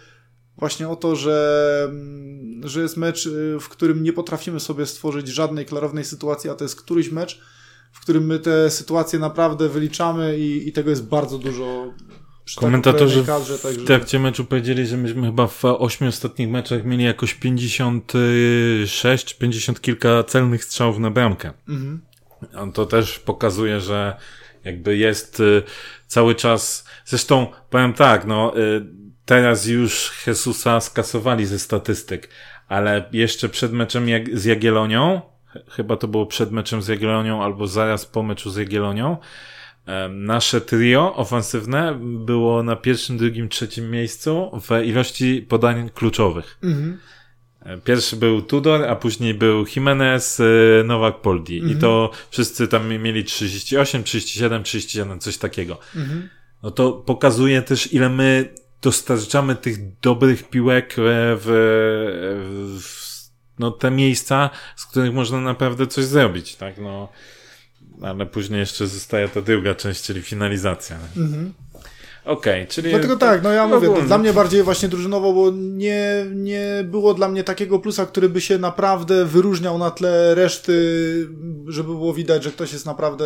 [SPEAKER 3] właśnie o to, że, mm, że jest mecz, y, w którym nie potrafimy sobie stworzyć żadnej klarownej sytuacji, a to jest któryś mecz, w którym my te sytuacje naprawdę wyliczamy i, i tego jest bardzo dużo.
[SPEAKER 1] Komentatorzy kadrze, także... w trakcie meczu powiedzieli, że myśmy chyba w ośmiu ostatnich meczach mieli jakoś 56, 50 kilka celnych strzałów na bramkę. Mhm. To też pokazuje, że jakby jest y, cały czas, zresztą powiem tak, no y, teraz już Jesusa skasowali ze statystyk, ale jeszcze przed meczem z Jagielonią, chyba to było przed meczem z Jagielonią albo zaraz po meczu z Jagielonią, nasze trio ofensywne było na pierwszym, drugim, trzecim miejscu w ilości podań kluczowych. Mhm. Pierwszy był Tudor, a później był Jimenez, y, Nowak Poldi. Mhm. I to wszyscy tam mieli 38, 37, 37, coś takiego. Mhm. No to pokazuje też, ile my dostarczamy tych dobrych piłek w, w no, te miejsca, z których można naprawdę coś zrobić, tak? No, ale później jeszcze zostaje ta druga część, czyli finalizacja. Mhm. Okej, okay, czyli...
[SPEAKER 3] Dlatego tak, no ja mówię, to dla mnie bardziej właśnie drużynowo, bo nie, nie było dla mnie takiego plusa, który by się naprawdę wyróżniał na tle reszty, żeby było widać, że ktoś jest naprawdę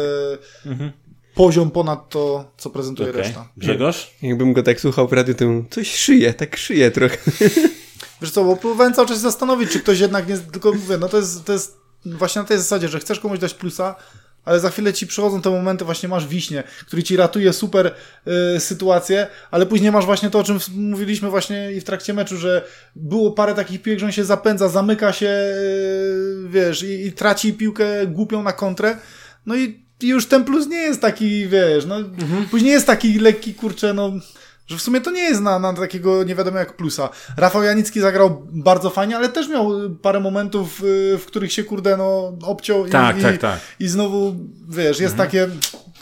[SPEAKER 3] mhm. poziom ponad to, co prezentuje okay. reszta.
[SPEAKER 1] Grzegorz?
[SPEAKER 2] Jakbym go tak słuchał w radiu, to coś szyje, tak szyje trochę.
[SPEAKER 3] Wiesz co, bo próbowałem cały czas zastanowić, czy ktoś jednak nie, tylko mówię, no to jest, to jest właśnie na tej zasadzie, że chcesz komuś dać plusa, ale za chwilę ci przychodzą te momenty, właśnie masz wiśnie, który ci ratuje super y, sytuację, ale później masz właśnie to, o czym mówiliśmy właśnie i w trakcie meczu, że było parę takich piłek, że on się zapędza, zamyka się, y, wiesz, i, i, traci piłkę głupią na kontrę, no i, już ten plus nie jest taki, wiesz, no, mhm. później jest taki lekki, kurczę, no, że w sumie to nie jest na, na takiego nie wiadomo jak plusa. Rafał Janicki zagrał bardzo fajnie, ale też miał parę momentów, y, w których się kurde no obciął
[SPEAKER 1] tak,
[SPEAKER 3] i,
[SPEAKER 1] tak, tak.
[SPEAKER 3] i znowu wiesz, jest mhm. takie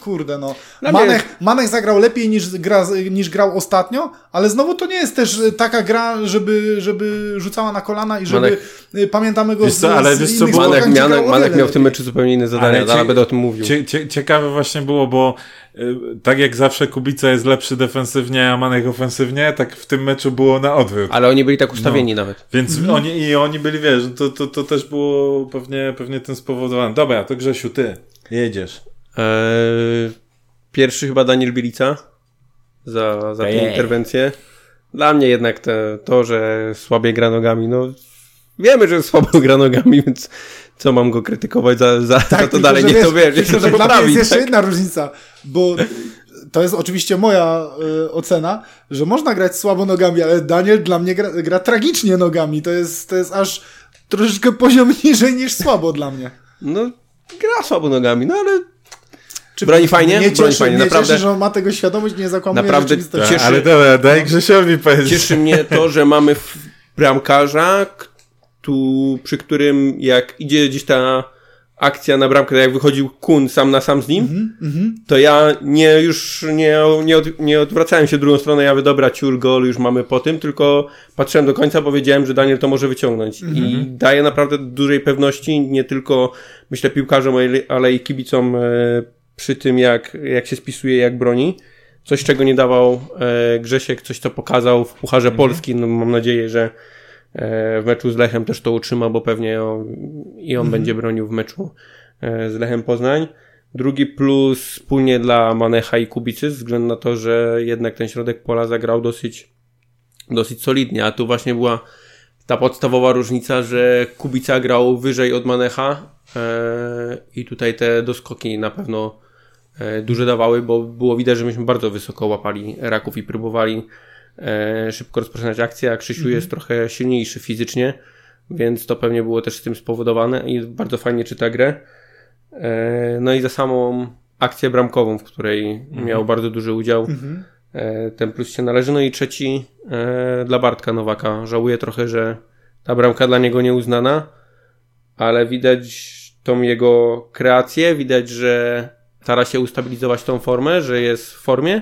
[SPEAKER 3] kurde no. Manech, Manech zagrał lepiej niż, gra, niż grał ostatnio, ale znowu to nie jest też taka gra, żeby, żeby rzucała na kolana i żeby
[SPEAKER 2] Manek,
[SPEAKER 3] y, pamiętamy go
[SPEAKER 1] z, co, ale z wiesz co,
[SPEAKER 2] Manek, Manek, Manek miał w tym meczu zupełnie inne zadania, ale, ale będę o tym mówił.
[SPEAKER 1] Cie, cie, ciekawe właśnie było, bo y, tak jak zawsze Kubica jest lepszy defensywnie, a Manek ofensywnie, tak w tym meczu było na odwrót.
[SPEAKER 2] Ale oni byli tak ustawieni no. nawet.
[SPEAKER 1] Więc mhm. oni, i oni byli, wiesz, to, to, to też było pewnie, pewnie tym spowodowane. Dobra, to Grzesiu, ty jedziesz. Eee,
[SPEAKER 2] pierwszy chyba Daniel Bielica za, za tę interwencję. Dla mnie jednak te, to, że słabie gra nogami, no wiemy, że słabo gra nogami, więc co mam go krytykować za, za, tak, za to dalej, niech to wiesz,
[SPEAKER 3] to że Dla mnie jest jeszcze tak? jedna różnica, bo to jest oczywiście moja y, ocena, że można grać słabo nogami, ale Daniel dla mnie gra, gra tragicznie nogami. To jest, to jest aż troszeczkę poziom niżej niż słabo dla mnie.
[SPEAKER 2] No, gra słabo nogami, no ale czy broni fajnie?
[SPEAKER 3] Nie
[SPEAKER 2] broni
[SPEAKER 3] fajnie, nie naprawdę. Cieszy, że on ma tego świadomość, nie zakłamuje
[SPEAKER 2] Naprawdę
[SPEAKER 1] cieszy, Ale dobra, daj Grzesiowi powiedzieć.
[SPEAKER 2] Cieszy mnie to, że mamy bramkarza, tu, przy którym jak idzie gdzieś ta akcja na bramkę, jak wychodził Kun sam na sam z nim, mm -hmm. to ja nie już nie, nie, od, nie odwracałem się drugą stronę, ja wy dobra, ciul, gol, już mamy po tym, tylko patrzyłem do końca, bo wiedziałem, że Daniel to może wyciągnąć mm -hmm. i daje naprawdę dużej pewności, nie tylko myślę piłkarzom, ale i kibicom e, przy tym, jak, jak się spisuje, jak broni. Coś, czego nie dawał e, Grzesiek, coś, co pokazał w Pucharze mhm. Polski. No, mam nadzieję, że e, w meczu z Lechem też to utrzyma, bo pewnie on, i on mhm. będzie bronił w meczu e, z Lechem Poznań. Drugi plus wspólnie dla Manecha i Kubicy, ze względu na to, że jednak ten środek pola zagrał dosyć, dosyć solidnie, a tu właśnie była ta podstawowa różnica, że Kubica grał wyżej od Manecha e, i tutaj te doskoki na pewno duże dawały, bo było widać, że myśmy bardzo wysoko łapali raków i próbowali e, szybko rozpoczynać akcję, a Krzysiu mhm. jest trochę silniejszy fizycznie, więc to pewnie było też z tym spowodowane i bardzo fajnie czyta grę. E, no i za samą akcję bramkową, w której mhm. miał bardzo duży udział. Mhm. E, ten plus się należy. No i trzeci e, dla Bartka Nowaka. Żałuję trochę, że ta bramka dla niego nieuznana, ale widać tą jego kreację, widać, że stara się ustabilizować tą formę, że jest w formie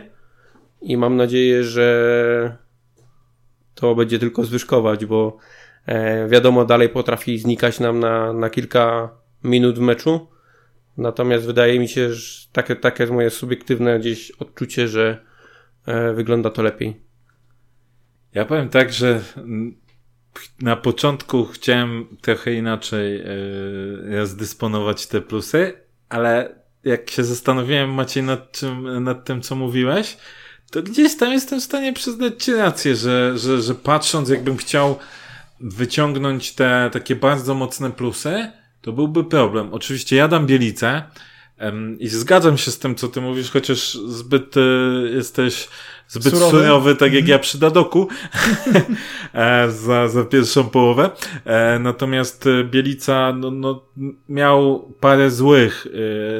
[SPEAKER 2] i mam nadzieję, że to będzie tylko zwyżkować, bo e, wiadomo, dalej potrafi znikać nam na, na kilka minut w meczu. Natomiast wydaje mi się, że takie, takie jest moje subiektywne gdzieś odczucie, że e, wygląda to lepiej.
[SPEAKER 1] Ja powiem tak, że na początku chciałem trochę inaczej yy, zdysponować te plusy, ale jak się zastanowiłem, Maciej, nad, czym, nad tym, co mówiłeś, to gdzieś tam jestem w stanie przyznać Ci rację, że, że, że patrząc, jakbym chciał wyciągnąć te takie bardzo mocne plusy, to byłby problem. Oczywiście ja dam Bielicę i zgadzam się z tym, co Ty mówisz, chociaż zbyt y, jesteś zbyt surowy, surowy tak jak mhm. ja przy Dadoku e, za, za pierwszą połowę. E, natomiast e, Bielica no, no, miał parę złych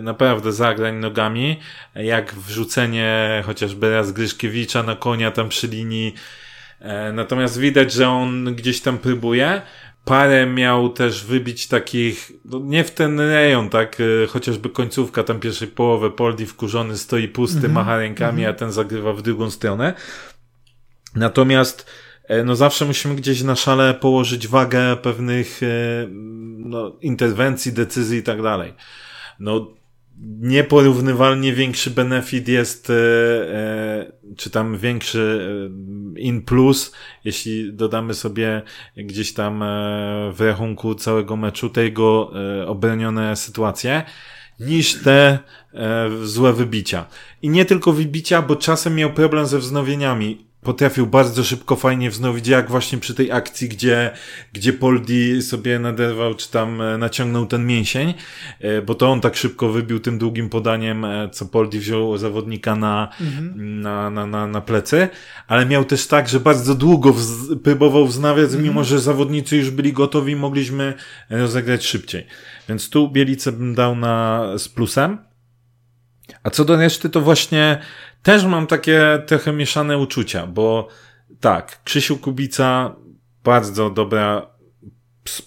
[SPEAKER 1] naprawdę zagrań nogami, jak wrzucenie chociażby raz Gryszkiewicza na konia tam przy linii. Natomiast widać, że on gdzieś tam próbuje parę miał też wybić takich, no nie w ten rejon, tak, e, chociażby końcówka tam pierwszej połowy, Poldi wkurzony stoi pusty, mm -hmm. macha rękami, mm -hmm. a ten zagrywa w drugą stronę. Natomiast e, no zawsze musimy gdzieś na szale położyć wagę pewnych e, no, interwencji, decyzji i tak dalej. No nieporównywalnie większy benefit jest, e, e, czy tam większy e, in plus, jeśli dodamy sobie gdzieś tam w rachunku całego meczu te jego obronione sytuacje, niż te złe wybicia. I nie tylko wybicia, bo czasem miał problem ze wznowieniami potrafił bardzo szybko, fajnie wznowić, jak właśnie przy tej akcji, gdzie, gdzie Poldi sobie naderwał, czy tam e, naciągnął ten mięsień, e, bo to on tak szybko wybił tym długim podaniem, e, co Poldi wziął zawodnika na, mhm. na, na, na, na plecy, ale miał też tak, że bardzo długo wz, próbował wznawiać, mhm. mimo że zawodnicy już byli gotowi, mogliśmy rozegrać szybciej. Więc tu Bielicę bym dał na, z plusem. A co do reszty, to właśnie też mam takie trochę mieszane uczucia, bo tak, Krzysiu Kubica, bardzo dobra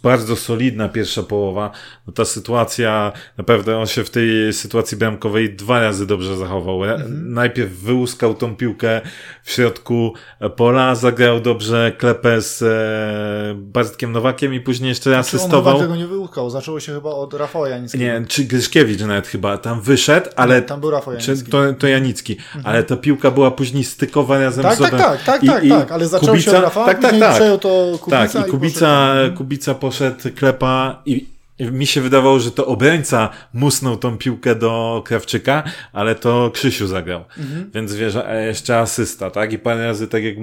[SPEAKER 1] bardzo solidna pierwsza połowa. No ta sytuacja, naprawdę on się w tej sytuacji bramkowej dwa razy dobrze zachował. Mhm. Najpierw wyłuskał tą piłkę w środku pola, zagrał dobrze klepę z e, Bartkiem Nowakiem i później jeszcze znaczy, asystował.
[SPEAKER 3] On tego nie wyłuskał, zaczęło się chyba od Rafała Janickiego.
[SPEAKER 1] Nie, czy Gryszkiewicz nawet chyba tam wyszedł, ale...
[SPEAKER 3] Tam był Rafał Janicki.
[SPEAKER 1] to, to Janicki, mhm. ale ta piłka była później stykowa razem
[SPEAKER 3] tak,
[SPEAKER 1] z Tak,
[SPEAKER 3] tak, tak, I, tak, tak, ale zaczął Kubica, się od Rafała, tak, tak, tak. przejął to Kubica.
[SPEAKER 1] Tak, i i Kubica Kubica poszedł, klepa i mi się wydawało, że to obrońca musnął tą piłkę do Krawczyka, ale to Krzysiu zagrał. Mhm. Więc wiesz, jeszcze asysta, tak? I parę razy, tak jak y,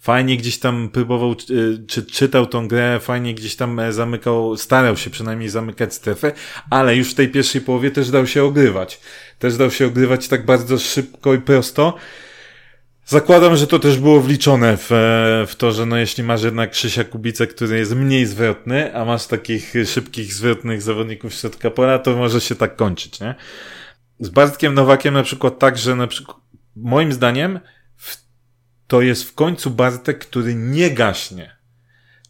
[SPEAKER 1] fajnie gdzieś tam próbował, y, czy czytał tą grę, fajnie gdzieś tam e, zamykał, starał się przynajmniej zamykać strefę, ale już w tej pierwszej połowie też dał się ogrywać. Też dał się ogrywać tak bardzo szybko i prosto. Zakładam, że to też było wliczone w, w to, że no jeśli masz jednak Krzysia Kubicę, który jest mniej zwrotny, a masz takich szybkich, zwrotnych zawodników środka pola, to może się tak kończyć, nie? Z Bartkiem Nowakiem na przykład tak, że na przykład moim zdaniem w, to jest w końcu Bartek, który nie gaśnie.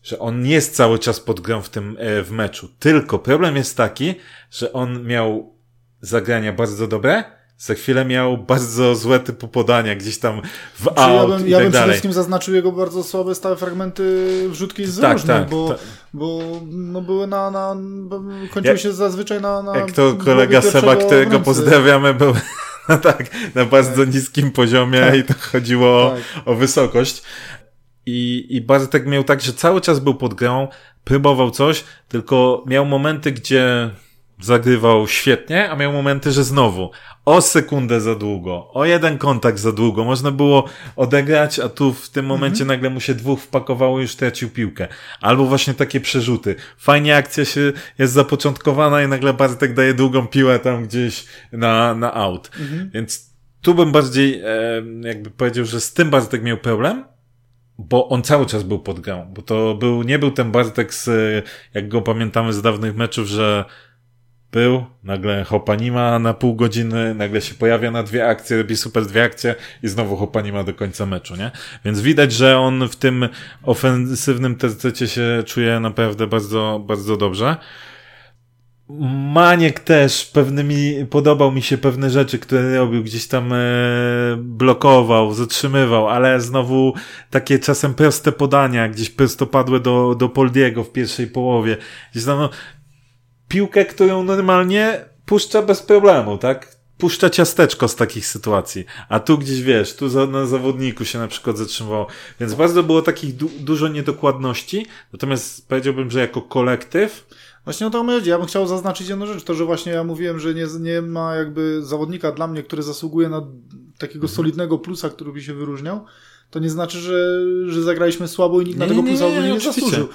[SPEAKER 1] Że on jest cały czas pod grą w tym e, w meczu. Tylko problem jest taki, że on miał zagrania bardzo dobre, za chwilę miał bardzo złe typu podania gdzieś tam w Czy znaczy,
[SPEAKER 3] out ja bym, ja
[SPEAKER 1] tak
[SPEAKER 3] bym przede wszystkim zaznaczył jego bardzo słabe stałe fragmenty wrzutki z tak, tak, bo, tak. bo no były na, na kończyły się zazwyczaj na, na
[SPEAKER 1] jak to kolega Seba, którego pozdrawiamy, był no tak, na bardzo tak. niskim poziomie tak. i to chodziło tak. o, o wysokość. I, I Bartek miał tak, że cały czas był pod grą, próbował coś, tylko miał momenty, gdzie zagrywał świetnie, a miał momenty, że znowu o sekundę za długo, o jeden kontakt za długo. Można było odegrać, a tu w tym momencie mhm. nagle mu się dwóch wpakowało i już tracił piłkę. Albo właśnie takie przerzuty. Fajnie akcja się jest zapoczątkowana i nagle Bartek daje długą piłę tam gdzieś na, na out. Mhm. Więc tu bym bardziej e, jakby powiedział, że z tym Bartek miał problem, bo on cały czas był pod grą, bo to był, nie był ten Bartek z, jak go pamiętamy z dawnych meczów, że był, nagle Hopa nie ma na pół godziny, nagle się pojawia na dwie akcje, robi super dwie akcje i znowu Hopa nie ma do końca meczu, nie? Więc widać, że on w tym ofensywnym tercecie się czuje naprawdę bardzo, bardzo dobrze. Maniek też pewnymi, podobał mi się pewne rzeczy, które robił, gdzieś tam e, blokował, zatrzymywał, ale znowu takie czasem proste podania, gdzieś prostopadłe do, do Poldiego w pierwszej połowie. Gdzieś tam, no, piłkę, którą normalnie puszcza bez problemu, tak? Puszcza ciasteczko z takich sytuacji. A tu gdzieś wiesz, tu za, na zawodniku się na przykład zatrzymywało. Więc bardzo było takich du dużo niedokładności. Natomiast powiedziałbym, że jako kolektyw,
[SPEAKER 3] Właśnie o to chodzi. Ja bym chciał zaznaczyć jedną rzecz. To, że właśnie ja mówiłem, że nie, nie ma jakby zawodnika dla mnie, który zasługuje na takiego mhm. solidnego plusa, który by się wyróżniał, to nie znaczy, że, że zagraliśmy słabo i nikt nie, na tego plusa nie, nie, nie, nie zasłużył.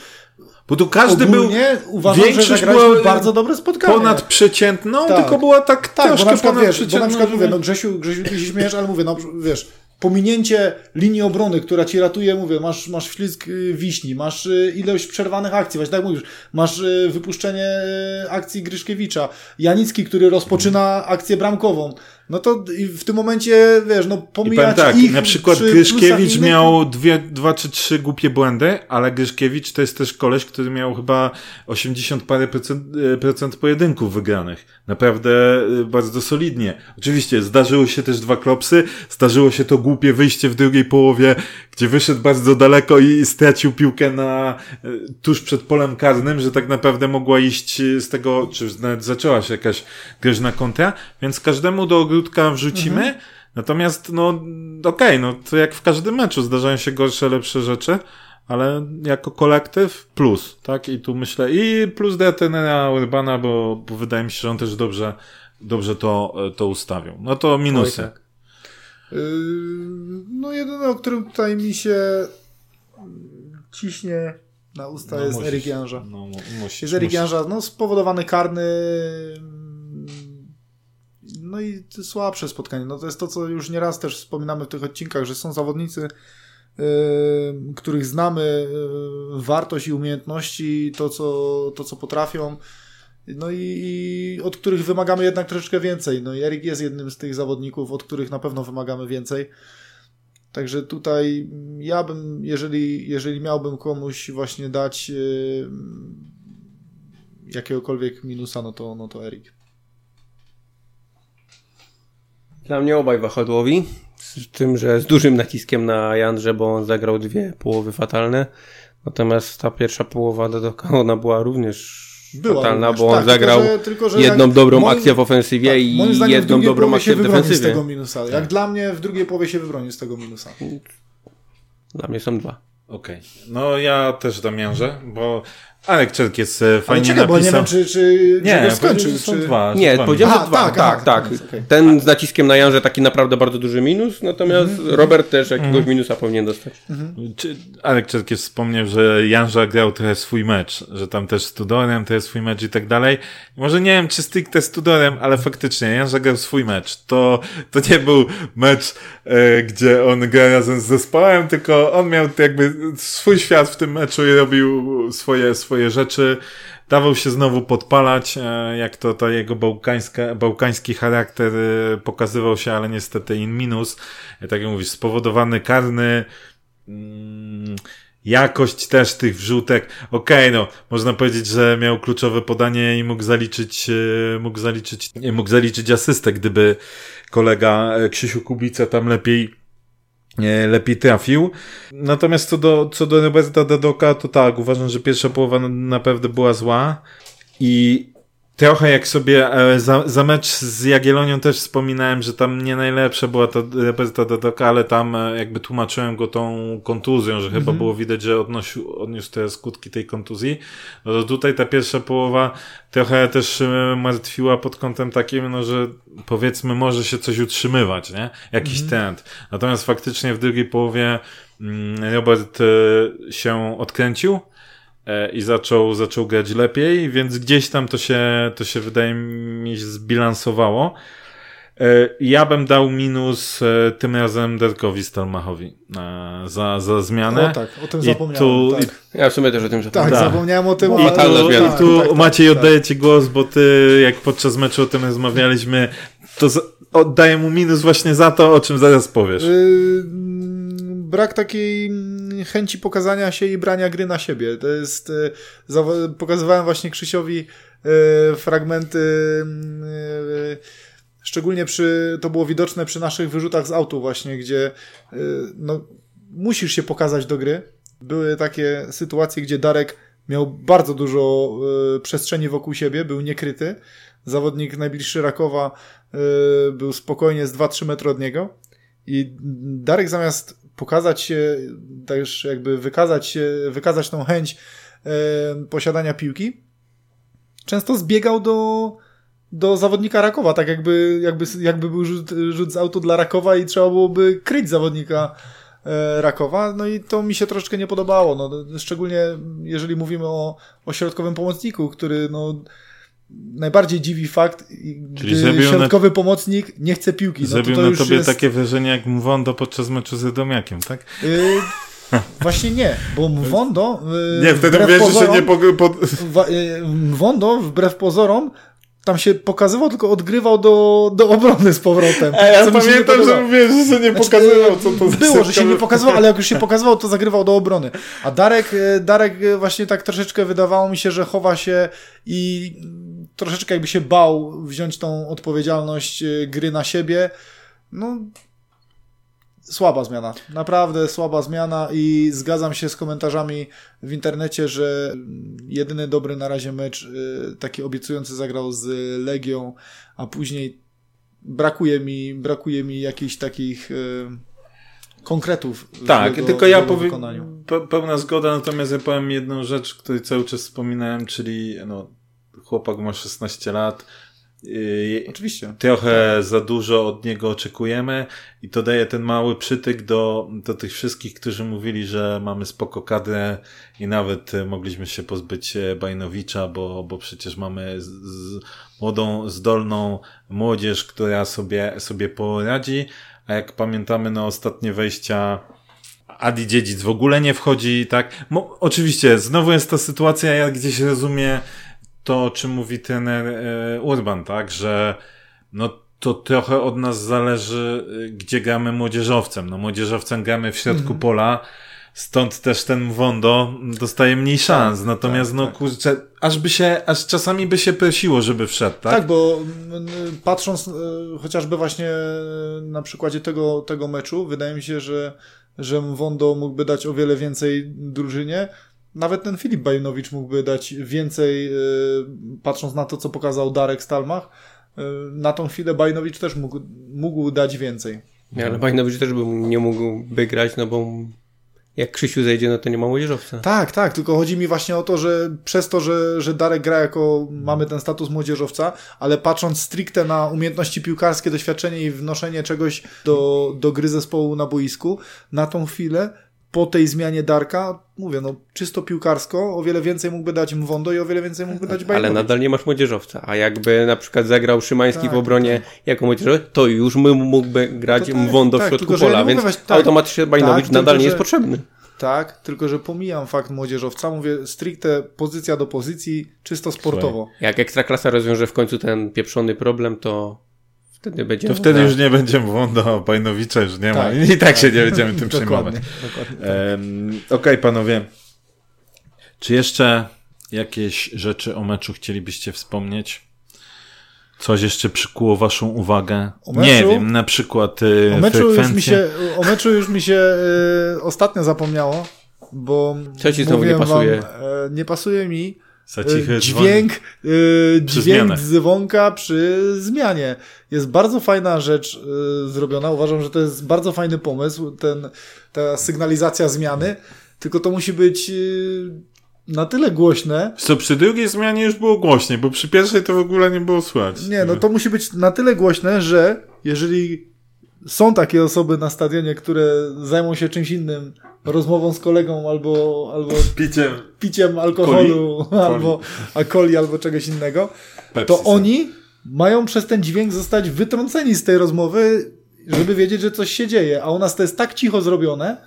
[SPEAKER 1] Bo tu każdy
[SPEAKER 3] Ogólnie był. Uważam, większość że zagraliśmy bardzo dobre spotkanie.
[SPEAKER 1] Ponad przeciętną, tak. tylko była tak, tak troszkę bo na przykład, ponad
[SPEAKER 3] wiesz, Bo na przykład mówię, no Grzesiu, Grzesiu ty się śmiejesz, ale mówię, no wiesz, pominięcie linii obrony, która ci ratuje, mówię, masz, masz ślizg y, wiśni, masz y, ilość przerwanych akcji, właśnie tak mówisz, masz y, wypuszczenie akcji Gryszkiewicza, Janicki, który rozpoczyna akcję bramkową, no to w tym momencie, wiesz, no pomijać
[SPEAKER 1] tak,
[SPEAKER 3] ich
[SPEAKER 1] na przykład Gryszkiewicz miał dwie, dwa czy trzy głupie błędy, ale Gryszkiewicz to jest też koleś, który miał chyba 80 parę procent, e, procent pojedynków wygranych. Naprawdę e, bardzo solidnie. Oczywiście zdarzyły się też dwa klopsy, zdarzyło się to głupie wyjście w drugiej połowie, gdzie wyszedł bardzo daleko i stracił piłkę na e, tuż przed polem karnym, że tak naprawdę mogła iść z tego, czy nawet zaczęła się jakaś groźna kontra, więc każdemu do ogródka wrzucimy. Mhm. Natomiast, no, okej, okay, no to jak w każdym meczu zdarzają się gorsze, lepsze rzeczy, ale jako kolektyw plus, tak? I tu myślę, i plus trenera Urbana, bo, bo wydaje mi się, że on też dobrze, dobrze to, to ustawił. No to minusy. Tak.
[SPEAKER 3] Yy, no jedyne, o którym tutaj mi się ciśnie na usta no, jest musisz, Erik Janża. No, musisz, jest Erik Janża, no spowodowany karny no i słabsze spotkanie. No to jest to, co już nieraz też wspominamy w tych odcinkach, że są zawodnicy, yy, których znamy yy, wartość i umiejętności, to co, to, co potrafią. No i, i, od których wymagamy jednak troszeczkę więcej. No i Erik jest jednym z tych zawodników, od których na pewno wymagamy więcej. Także tutaj ja bym, jeżeli, jeżeli miałbym komuś właśnie dać yy, jakiegokolwiek minusa, no to, no to Erik.
[SPEAKER 2] Dla mnie obaj wahadłowi, z tym, że z dużym naciskiem na Jandrze, bo on zagrał dwie połowy fatalne. Natomiast ta pierwsza połowa Dodoka, ona była również była fatalna, również, bo on tak, zagrał tylko, że, tylko, że jedną jak, dobrą moim, akcję w ofensywie tak, i jedną dobrą akcję w defensywie.
[SPEAKER 3] z tego minusa. Jak tak. dla mnie w drugiej połowie się wybroni z tego minusa.
[SPEAKER 2] Dla mnie są dwa.
[SPEAKER 1] Okej. Okay. No ja też Damianże, bo Alek Czerk jest e, fajnie
[SPEAKER 3] czekaj, napisał. bo nie wiem, czy, czy
[SPEAKER 1] nie, skończył. Są czy... dwa.
[SPEAKER 2] Nie, powiedziałem, że dwa. Tak, tak, tak. Okay. Ten z naciskiem na Janże taki naprawdę bardzo duży minus, natomiast mm -hmm. Robert też jakiegoś mm -hmm. minusa powinien dostać. Mm
[SPEAKER 1] -hmm. Alek Czerkiewicz wspomniał, że Janża grał trochę swój mecz, że tam też z Tudorem trochę swój mecz i tak dalej. Może nie wiem, czy stricte z Tudorem, ale faktycznie Janża grał swój mecz. To, to nie był mecz, e, gdzie on gra razem z zespołem, tylko on miał jakby swój świat w tym meczu i robił swoje, swoje swoje rzeczy, dawał się znowu podpalać, e, jak to ta jego bałkański charakter e, pokazywał się, ale niestety in minus. E, tak jak mówisz, spowodowany karny, mm, jakość też tych wrzutek. Okej, okay, no, można powiedzieć, że miał kluczowe podanie i mógł zaliczyć, mógł zaliczyć, mógł zaliczyć asystę, gdyby kolega Krzysiu Kubica tam lepiej lepiej trafił. Natomiast co do, co do Roberta Dadoka, to tak, uważam, że pierwsza połowa naprawdę była zła i Trochę jak sobie e, za, za mecz z Jagielonią też wspominałem, że tam nie najlepsza była ta reprezentacja Doka, ale tam e, jakby tłumaczyłem go tą kontuzją, że chyba mhm. było widać, że odnosił, odniósł te skutki tej kontuzji. No to tutaj ta pierwsza połowa trochę też e, martwiła pod kątem takim, no że powiedzmy może się coś utrzymywać, nie? Jakiś mhm. trend. Natomiast faktycznie w drugiej połowie mm, Robert się odkręcił i zaczął, zaczął grać lepiej, więc gdzieś tam to się, to się wydaje mi się zbilansowało. E, ja bym dał minus e, tym razem Derkowi Stalmachowi e, za, za zmianę.
[SPEAKER 3] O tak, o tym
[SPEAKER 1] I
[SPEAKER 3] zapomniałem.
[SPEAKER 1] tu-
[SPEAKER 3] tak.
[SPEAKER 2] Ja w sumie też o tym
[SPEAKER 3] tak,
[SPEAKER 2] zapomniałem.
[SPEAKER 3] zapomniałem o tym.
[SPEAKER 1] I tu, i tu
[SPEAKER 3] tak, tak,
[SPEAKER 1] Maciej
[SPEAKER 3] tak.
[SPEAKER 1] oddaję ci głos, bo ty jak podczas meczu o tym rozmawialiśmy, to z, oddaję mu minus właśnie za to, o czym zaraz powiesz.
[SPEAKER 3] Yy, brak takiej mm, chęci pokazania się i brania gry na siebie. To jest, zawa- pokazywałem właśnie Krzysiowi yy, fragmenty, yy, szczególnie przy, to było widoczne przy naszych wyrzutach z autu właśnie, gdzie no, musisz się pokazać do gry. Były takie sytuacje, gdzie Darek miał bardzo dużo przestrzeni wokół siebie, był niekryty. Zawodnik najbliższy Rakowa był spokojnie z 2-3 metry od niego. I Darek zamiast pokazać się, też jakby wykazać się, wykazać tą chęć e, posiadania piłki, często zbiegał do, do zawodnika Rakowa, tak jakby, jakby, jakby był rzut, rzut z autu dla Rakowa i trzeba byłoby kryć zawodnika e, Rakowa, no i to mi się troszeczkę nie podobało, no, szczególnie jeżeli mówimy o, o środkowym pomocniku, który no, najbardziej dziwi fakt, gdy
[SPEAKER 1] zrobił na-
[SPEAKER 3] środkowy pomocnik nie chce piłki. No,
[SPEAKER 1] Zrobił
[SPEAKER 3] to to
[SPEAKER 1] na tobie
[SPEAKER 3] jest...
[SPEAKER 1] takie wrażenie jak Mwondo podczas meczu z Edomiakiem, tak?
[SPEAKER 3] Yy, właśnie nie, bo Mwondo. Yy,
[SPEAKER 1] Nie, wtedy wiesz, że się
[SPEAKER 3] pozorom-
[SPEAKER 1] nie po,
[SPEAKER 3] yy, Mwondo, wbrew pozorom, tam się pokazywał, tylko odgrywał do, do obrony z powrotem.
[SPEAKER 1] Ja pamiętam, że mówisz, że się nie
[SPEAKER 3] Znaczy,
[SPEAKER 1] pokazywał, co to
[SPEAKER 3] Było, że się nie
[SPEAKER 1] środkowy-
[SPEAKER 3] pokazywał, ale jak już się pokazywał, to zagrywał do obrony. A Darek, Darek właśnie tak troszeczkę wydawało mi się, że chowa się i troszeczkę jakby się bał wziąć tą odpowiedzialność e, gry na siebie. No, słaba zmiana. Naprawdę słaba zmiana i zgadzam się z komentarzami w internecie, że jedyny dobry na razie mecz e, taki obiecujący zagrał z Legią, a później brakuje mi, brakuje mi jakichś takich e, konkretów.
[SPEAKER 1] Tak,
[SPEAKER 3] jego-
[SPEAKER 1] tylko ja powiem, pe- pełna zgoda, natomiast ja powiem jedną rzecz, której cały czas wspominałem, czyli no, chłopak ma 16 lat, yy,
[SPEAKER 3] Oczywiście.
[SPEAKER 1] trochę za dużo od niego oczekujemy i to daje ten mały przytyk do, do tych wszystkich, którzy mówili, że mamy spoko kadrę i nawet e, mogliśmy się pozbyć e, Bajnowicza, bo, bo przecież mamy z, z młodą, zdolną młodzież, która sobie, sobie poradzi, a jak pamiętamy na ostatnie wejścia Adi Dziedzic w ogóle nie wchodzi, tak? Mo, oczywiście, znowu jest ta sytuacja, ja gdzieś rozumiem to, o czym mówi trener e, Urban, tak? Że no to trochę od nas zależy, y, gdzie gramy młodzieżowcem. No młodzieżowcem gramy w środku
[SPEAKER 3] Mhm.
[SPEAKER 1] pola, stąd też ten Wondo dostaje mniej szans. Natomiast
[SPEAKER 3] tak,
[SPEAKER 1] no
[SPEAKER 3] tak.
[SPEAKER 1] kurczę, aż by się, aż czasami by się prosiło, żeby wszedł, tak?
[SPEAKER 3] Tak, bo patrząc e, chociażby właśnie e, na przykładzie tego, tego meczu, wydaje mi się, że, że Wondo mógłby dać o wiele więcej drużynie. Nawet ten Filip Bajnowicz mógłby dać więcej, e, patrząc na to, co pokazał Darek Stalmach. e, Na tą chwilę Bajnowicz też mógł, mógł dać więcej.
[SPEAKER 2] Nie, ale Bajnowicz też by nie mógłby grać, no bo jak Krzysiu zejdzie, no to nie ma młodzieżowca.
[SPEAKER 3] Tak, tak, tylko chodzi mi właśnie o to, że przez to, że, że Darek gra jako, mamy ten status młodzieżowca, ale patrząc stricte na umiejętności piłkarskie, doświadczenie i wnoszenie czegoś do, do gry zespołu na boisku, na tą chwilę, po tej zmianie Darka, mówię, no czysto piłkarsko, o wiele więcej mógłby dać Mwondo i o wiele więcej mógłby dać
[SPEAKER 2] Ale
[SPEAKER 3] Bajnowicz.
[SPEAKER 2] nadal nie masz młodzieżowca. A jakby na przykład zagrał Szymański
[SPEAKER 3] Tak,
[SPEAKER 2] w obronie jako młodzieżowiec, to już mógłby grać
[SPEAKER 3] tak,
[SPEAKER 2] Mwondo w
[SPEAKER 3] tak,
[SPEAKER 2] środku
[SPEAKER 3] że ja
[SPEAKER 2] pola,
[SPEAKER 3] nie
[SPEAKER 2] więc
[SPEAKER 3] tak.
[SPEAKER 2] automatycznie Bajnowicz
[SPEAKER 3] Tak,
[SPEAKER 2] nadal
[SPEAKER 3] tylko
[SPEAKER 2] nie jest
[SPEAKER 3] że-
[SPEAKER 2] potrzebny.
[SPEAKER 3] Tak, tylko że pomijam fakt młodzieżowca, mówię stricte pozycja do pozycji, czysto sportowo.
[SPEAKER 2] Jak Ekstraklasa rozwiąże w końcu ten pieprzony problem, to wtedy będzie...
[SPEAKER 1] To wtedy
[SPEAKER 2] tak.
[SPEAKER 1] już nie będzie Wondo, Bajnowicza już nie ma.
[SPEAKER 3] Tak,
[SPEAKER 1] I tak się nie będziemy tym
[SPEAKER 3] Dokładnie,
[SPEAKER 1] przejmować.
[SPEAKER 3] dokładnie.
[SPEAKER 1] Em, Okej, panowie. Czy jeszcze jakieś rzeczy o meczu chcielibyście wspomnieć? Coś jeszcze przykuło waszą uwagę?
[SPEAKER 3] O meczu?
[SPEAKER 1] Nie wiem, na przykład y,
[SPEAKER 3] O meczu, już mi się, o meczu już mi się y, ostatnio zapomniało, bo
[SPEAKER 2] Co ci znowu nie pasuje?
[SPEAKER 3] Wam, e, nie pasuje mi
[SPEAKER 1] Za
[SPEAKER 3] e,
[SPEAKER 1] cichy
[SPEAKER 3] dźwięk, y,
[SPEAKER 1] Przy
[SPEAKER 3] dźwięk dzwonka przy zmianie. Jest bardzo fajna rzecz y, zrobiona. Uważam, że to jest bardzo fajny pomysł, ten, ta sygnalizacja zmiany, tylko to musi być na tyle głośne,
[SPEAKER 1] Co przy drugiej zmianie już było głośniej, bo przy pierwszej to w ogóle nie było słychać.
[SPEAKER 3] Nie, no to musi być na tyle głośne, że jeżeli są takie osoby na stadionie, które zajmą się czymś innym, rozmową z kolegą albo, albo
[SPEAKER 1] Piciem
[SPEAKER 3] piciem alkoholu,
[SPEAKER 1] Coli?
[SPEAKER 3] albo alkoholi, albo czegoś innego,
[SPEAKER 1] Pepsi
[SPEAKER 3] to oni mają przez ten dźwięk zostać wytrąceni z tej rozmowy, żeby wiedzieć, że coś się dzieje. A u nas to jest tak cicho zrobione,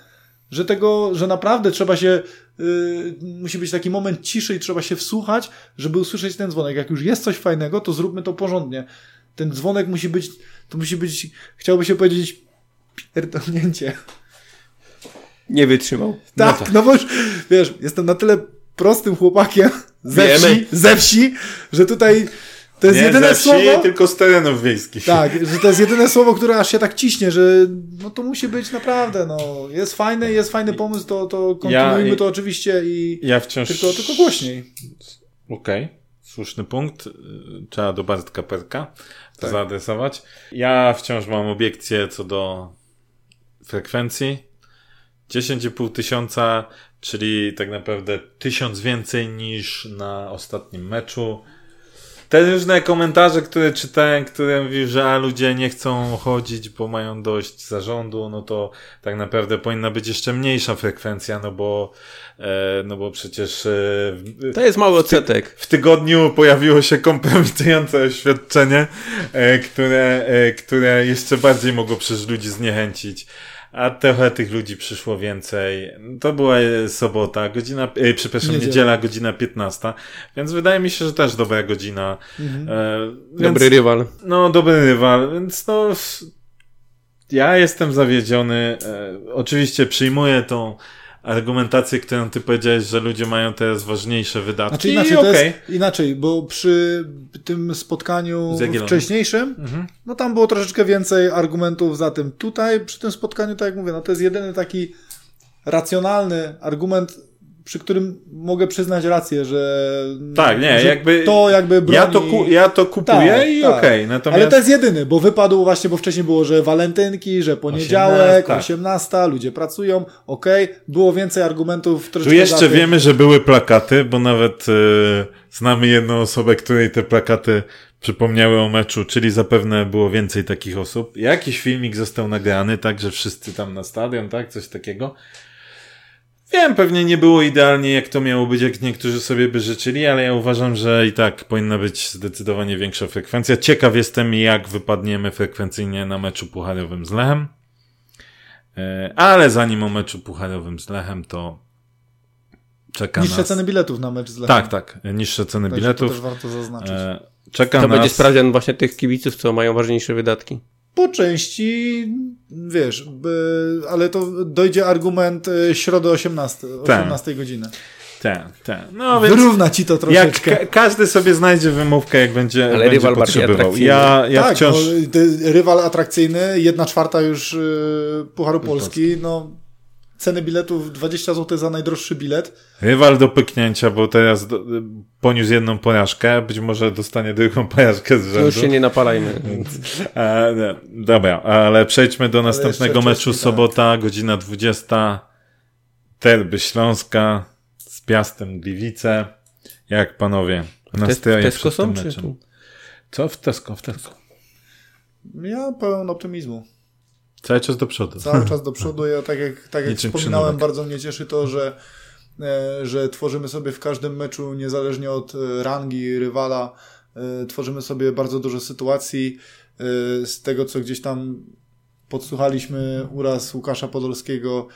[SPEAKER 3] że tego, że naprawdę trzeba się, yy, musi być taki moment ciszy i trzeba się wsłuchać, żeby usłyszeć ten dzwonek. Jak już jest coś fajnego, to zróbmy to porządnie. Ten dzwonek musi być, to musi być, chciałby się powiedzieć, pierdolnięcie.
[SPEAKER 2] Nie wytrzymał.
[SPEAKER 3] Tak, no, no bo już, wiesz, jestem na tyle prostym chłopakiem ze wsi, ze wsi, że tutaj to jest
[SPEAKER 1] nie
[SPEAKER 3] jedyne
[SPEAKER 1] ze wsi,
[SPEAKER 3] słowo.
[SPEAKER 1] tylko z terenów wiejskich.
[SPEAKER 3] Tak, że to jest jedyne słowo, które aż się tak ciśnie, że no to musi być naprawdę, no. Jest fajny, jest fajny pomysł, to, to kontynuujmy
[SPEAKER 1] Ja-
[SPEAKER 3] to oczywiście i
[SPEAKER 1] Ja wciąż...
[SPEAKER 3] tylko, tylko głośniej.
[SPEAKER 1] Okej, słuszny punkt. Trzeba do Bartka Perka to zaadresować. Ja wciąż mam obiekcję co do frekwencji. 10,5 tysiąca, czyli tak naprawdę tysiąc więcej niż na ostatnim meczu. Te różne komentarze, które czytałem, które mówiły, że a, ludzie nie chcą chodzić, bo mają dość zarządu, no to tak naprawdę powinna być jeszcze mniejsza frekwencja, no bo, e, no bo przecież e, w-
[SPEAKER 2] To jest mały odsetek.
[SPEAKER 1] w tygodniu pojawiło się kompromitujące oświadczenie, e, które, e, które jeszcze bardziej mogło przecież ludzi zniechęcić. A trochę tych ludzi przyszło więcej. To była sobota, godzina, e, przepraszam,
[SPEAKER 3] Niedziela.
[SPEAKER 1] niedziela, godzina 15, więc wydaje mi się, że też dobra godzina.
[SPEAKER 3] Mhm.
[SPEAKER 1] E, więc,
[SPEAKER 2] Dobry rywal.
[SPEAKER 1] No, dobry rywal, więc no, ja jestem zawiedziony. E, oczywiście przyjmuję tą argumentację, którą ty powiedziałeś, że ludzie mają teraz ważniejsze wydatki.
[SPEAKER 3] Znaczy inaczej,
[SPEAKER 1] I
[SPEAKER 3] to
[SPEAKER 1] okej.
[SPEAKER 3] jest inaczej, bo przy tym spotkaniu wcześniejszym,
[SPEAKER 1] Mhm.
[SPEAKER 3] no tam było troszeczkę więcej argumentów za tym. Tutaj przy tym spotkaniu, tak jak mówię, no to jest jedyny taki racjonalny argument, przy którym mogę przyznać rację, że,
[SPEAKER 1] Tak, nie,
[SPEAKER 3] że
[SPEAKER 1] jakby-
[SPEAKER 3] to jakby broni...
[SPEAKER 1] Ja to, ku, ja to kupuję
[SPEAKER 3] Tak,
[SPEAKER 1] i
[SPEAKER 3] tak.
[SPEAKER 1] okej, natomiast...
[SPEAKER 3] Ale to jest jedyny, bo wypadł właśnie, bo wcześniej było, że walentynki, że poniedziałek,
[SPEAKER 1] 18,
[SPEAKER 3] 18,
[SPEAKER 1] tak.
[SPEAKER 3] ludzie pracują, okej, było więcej argumentów
[SPEAKER 1] Tu
[SPEAKER 3] troszeczkę za
[SPEAKER 1] jeszcze wiemy, że były plakaty, bo nawet e, znamy jedną osobę, której te plakaty przypomniały o meczu, czyli zapewne było więcej takich osób. Jakiś filmik został nagrany, tak, że wszyscy tam na stadion, tak, coś takiego. Wiem, pewnie nie było idealnie, jak to miało być, jak niektórzy sobie by życzyli, ale ja uważam, że i tak powinna być zdecydowanie większa frekwencja. Ciekaw jestem, jak wypadniemy frekwencyjnie na meczu pucharowym z Lechem. E, Ale zanim o meczu pucharowym z Lechem, to czeka
[SPEAKER 3] Niższe
[SPEAKER 1] nas...
[SPEAKER 3] ceny biletów na mecz z Lechem.
[SPEAKER 1] Tak, tak. Niższe ceny
[SPEAKER 3] Także
[SPEAKER 1] biletów.
[SPEAKER 3] To też warto zaznaczyć.
[SPEAKER 1] E, Czeka
[SPEAKER 2] To
[SPEAKER 1] nas...
[SPEAKER 2] będzie sprawdzian właśnie tych kibiców, co mają ważniejsze wydatki.
[SPEAKER 3] Po części, wiesz, by, ale to dojdzie argument y, środę 18,
[SPEAKER 1] Tak.
[SPEAKER 3] 18 godziny.
[SPEAKER 1] Ten, ten. No więc...
[SPEAKER 3] Wyrówna ci to
[SPEAKER 1] Jak
[SPEAKER 3] troszeczkę.
[SPEAKER 1] ka- każdy sobie znajdzie wymówkę, jak będzie,
[SPEAKER 2] Ale
[SPEAKER 1] będzie
[SPEAKER 2] rywal bardziej
[SPEAKER 1] potrzebował.
[SPEAKER 2] atrakcyjny.
[SPEAKER 1] Ja, ja
[SPEAKER 3] tak,
[SPEAKER 1] wciąż...
[SPEAKER 3] no, ty- rywal atrakcyjny, jedna czwarta już y, Pucharu Polski, no ceny biletów 20 zł za najdroższy bilet.
[SPEAKER 1] Rywal do pyknięcia, bo teraz do, poniósł jedną porażkę, być może dostanie drugą porażkę z
[SPEAKER 2] To
[SPEAKER 1] rzędu.
[SPEAKER 2] już się nie napalajmy.
[SPEAKER 1] E, nie, dobra, ale przejdźmy do następnego meczu.
[SPEAKER 3] tak.
[SPEAKER 1] Sobota, godzina 20. Terby Śląska z Piastem Gliwice. Jak panowie
[SPEAKER 2] Te,
[SPEAKER 1] nastroje
[SPEAKER 2] Tesco
[SPEAKER 1] przed
[SPEAKER 2] są, czy
[SPEAKER 1] meczem?
[SPEAKER 2] tu?
[SPEAKER 1] Co? W Tesco, w Tesco.
[SPEAKER 3] Ja pełen optymizmu.
[SPEAKER 1] Cały czas do przodu.
[SPEAKER 3] Cały czas do przodu. Ja tak jak, tak jak wspominałem, bardzo mnie cieszy to, że, e, że tworzymy sobie w każdym meczu, niezależnie od e, rangi rywala, e, tworzymy sobie bardzo dużo sytuacji. Z tego, co gdzieś tam podsłuchaliśmy, uraz Łukasza Podolskiego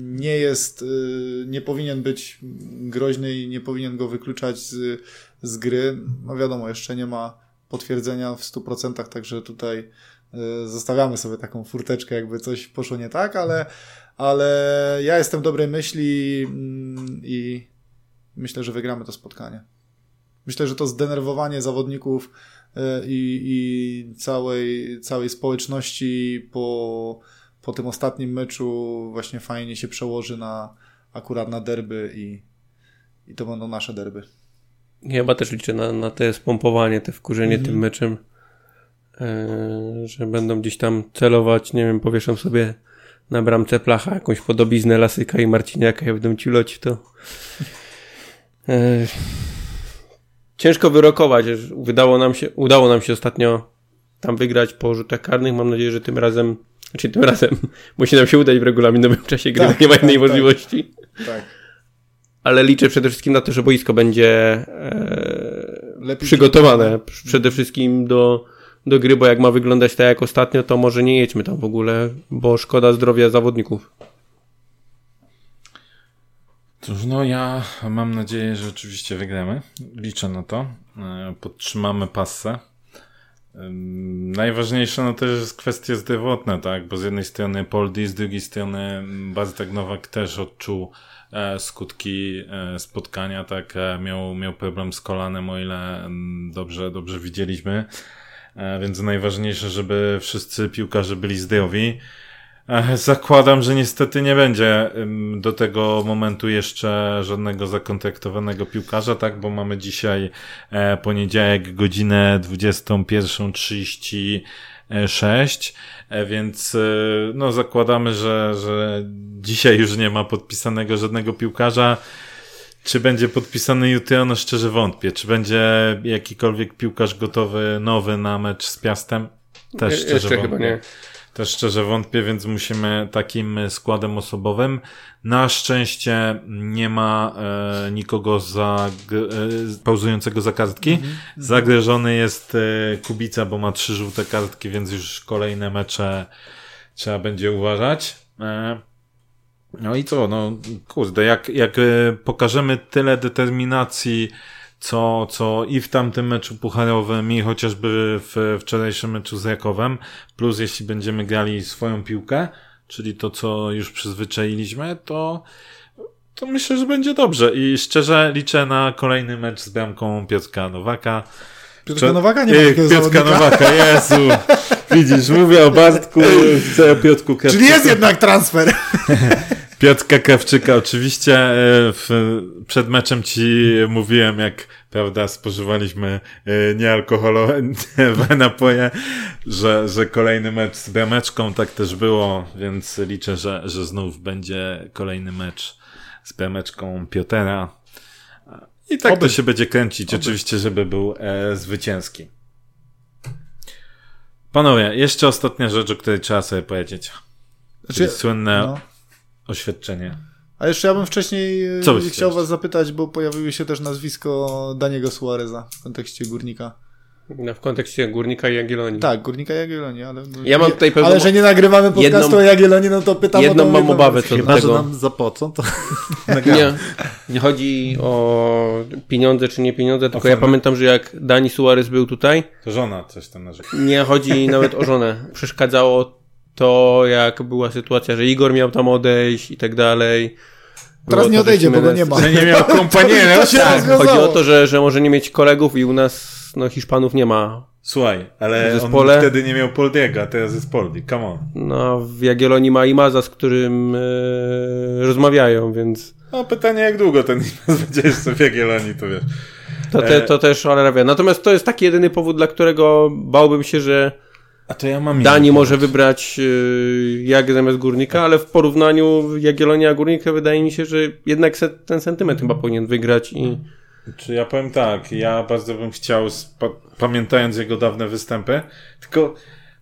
[SPEAKER 3] nie jest, nie powinien być groźny i nie powinien go wykluczać z, z gry. No wiadomo, jeszcze nie ma potwierdzenia w 100%, także tutaj zostawiamy sobie taką furteczkę, jakby coś poszło nie tak, ale, ale ja jestem dobrej myśli mm, i myślę, że wygramy to spotkanie. Myślę, że to zdenerwowanie zawodników y, i, i całej, całej społeczności po, po tym ostatnim meczu właśnie fajnie się przełoży na akurat na derby i, i to będą nasze derby.
[SPEAKER 2] Ja Chyba też liczę na, na te spompowanie, te wkurzenie
[SPEAKER 3] Mhm.
[SPEAKER 2] tym meczem. E, że będą gdzieś tam celować, nie wiem, powieszam sobie na bramce placha jakąś podobiznę Lasyka i Marciniaka i będą ciuloć w to. E, ciężko wyrokować. Wydało nam się, udało nam się ostatnio tam wygrać po rzutach karnych. Mam nadzieję, że tym razem, znaczy tym razem musi nam się udać w regulaminowym czasie gry,
[SPEAKER 3] Tak,
[SPEAKER 2] nie ma
[SPEAKER 3] tak,
[SPEAKER 2] innej
[SPEAKER 3] tak.
[SPEAKER 2] możliwości
[SPEAKER 3] Tak.
[SPEAKER 2] ale liczę przede wszystkim na to, że boisko będzie e, przygotowane przede wszystkim do, do gry, bo jak ma wyglądać tak jak ostatnio, to może nie jedźmy tam w ogóle, bo szkoda zdrowia zawodników.
[SPEAKER 1] Cóż, no ja mam nadzieję, że oczywiście wygramy. Liczę na to. E, podtrzymamy passę. Najważniejsze no też jest kwestie zdrowotne, tak? Bo z jednej strony Poldi, z drugiej strony Bartek Nowak też odczuł e, skutki e, spotkania, tak? Miał, miał problem z kolanem, o ile dobrze, dobrze widzieliśmy. Więc najważniejsze, żeby wszyscy piłkarze byli zdrowi. Zakładam, że niestety nie będzie do tego momentu jeszcze żadnego zakontraktowanego piłkarza, tak, bo mamy dzisiaj e, poniedziałek godzinę 21.36, e, więc e, no zakładamy, że, że dzisiaj już nie ma podpisanego żadnego piłkarza. Czy będzie podpisany jutro? No szczerze wątpię. Czy będzie jakikolwiek piłkarz gotowy, nowy na mecz z Piastem?
[SPEAKER 2] Też szczerze Jeszcze wątpię. chyba nie.
[SPEAKER 1] Też szczerze wątpię, więc musimy takim składem osobowym. Na szczęście nie ma e, nikogo za, e, pauzującego za kartki. Mhm. Zagrożony jest e, Kubica, bo ma trzy żółte kartki, więc już kolejne mecze trzeba będzie uważać. E, no i co, no kurde, jak, jak e, pokażemy tyle determinacji co, co i w tamtym meczu pucharowym, i chociażby w wczorajszym meczu z Rakowem, plus jeśli będziemy grali swoją piłkę, czyli to, co już przyzwyczailiśmy, to, to myślę, że będzie dobrze i szczerze liczę na kolejny mecz z bramką Piotrka Nowaka.
[SPEAKER 3] Piotrka Nowaka nie ma takiego
[SPEAKER 1] Piotrka Nowaka, Jezu. Widzisz, mówię o Bartku, chcę o Piotrku
[SPEAKER 3] Krawczyku. Czyli jest jednak transfer.
[SPEAKER 1] Piotrka Krawczyka, oczywiście e, w, przed meczem ci mówiłem, jak prawda, spożywaliśmy e, niealkoholowe napoje, że, że kolejny mecz z brameczką, tak też było, więc liczę, że, że znów będzie kolejny mecz z brameczką Piotera. I tak Oby. to się będzie kręcić, Oby. oczywiście, żeby był e, zwycięski. Panowie, jeszcze ostatnia rzecz, o której trzeba sobie powiedzieć. Znaczy, słynne no oświadczenie.
[SPEAKER 3] A jeszcze ja bym wcześniej e, Co chciał was zapytać, bo pojawiło się też nazwisko Daniego Suareza w kontekście Górnika.
[SPEAKER 2] No, w kontekście Górnika i Jagiellonii.
[SPEAKER 3] Tak, Górnika i Jagiellonii, ale...
[SPEAKER 2] Ja mam tutaj
[SPEAKER 3] pewną... Ale że nie nagrywamy podcastu jedną... o Jagiellonii, no to pytam
[SPEAKER 2] jedną o Jedną mam obawę co
[SPEAKER 1] Chyba,
[SPEAKER 2] do tego.
[SPEAKER 1] że nam zapłacą, to
[SPEAKER 2] nie, nie chodzi o pieniądze czy nie pieniądze, tylko ja pamiętam, że jak Dani Suarez był tutaj...
[SPEAKER 1] To żona coś tam narzeka.
[SPEAKER 2] Nie chodzi nawet o żonę. Przeszkadzało to, jak była sytuacja, że Igor miał tam odejść i tak dalej.
[SPEAKER 3] Teraz nie odejdzie, bo go nie ma.
[SPEAKER 1] Że nie miał kompaniera.
[SPEAKER 2] tak, chodzi o to, że, że może nie mieć kolegów i u nas no, Hiszpanów nie ma.
[SPEAKER 1] Słuchaj, ale zespole. on wtedy nie miał Poldiego, a teraz jest Poldi, come on.
[SPEAKER 2] No, w Jagiellonii ma Imaza, z którym e, rozmawiają, więc...
[SPEAKER 1] No, pytanie jak długo ten Imaz będzie jeszcze w Jagiellonii, to wiesz.
[SPEAKER 2] To, te, to też wie. Natomiast to jest taki jedyny powód, dla którego bałbym się, że
[SPEAKER 1] a to ja mam
[SPEAKER 2] Dani może wybrać yy, Jak zamiast Górnika, ale w porównaniu Jagiellonia Górnika wydaje mi się, że jednak se, ten sentyment chyba powinien wygrać i...
[SPEAKER 1] Czy ja powiem tak, ja bardzo bym chciał, pamiętając jego dawne występy, tylko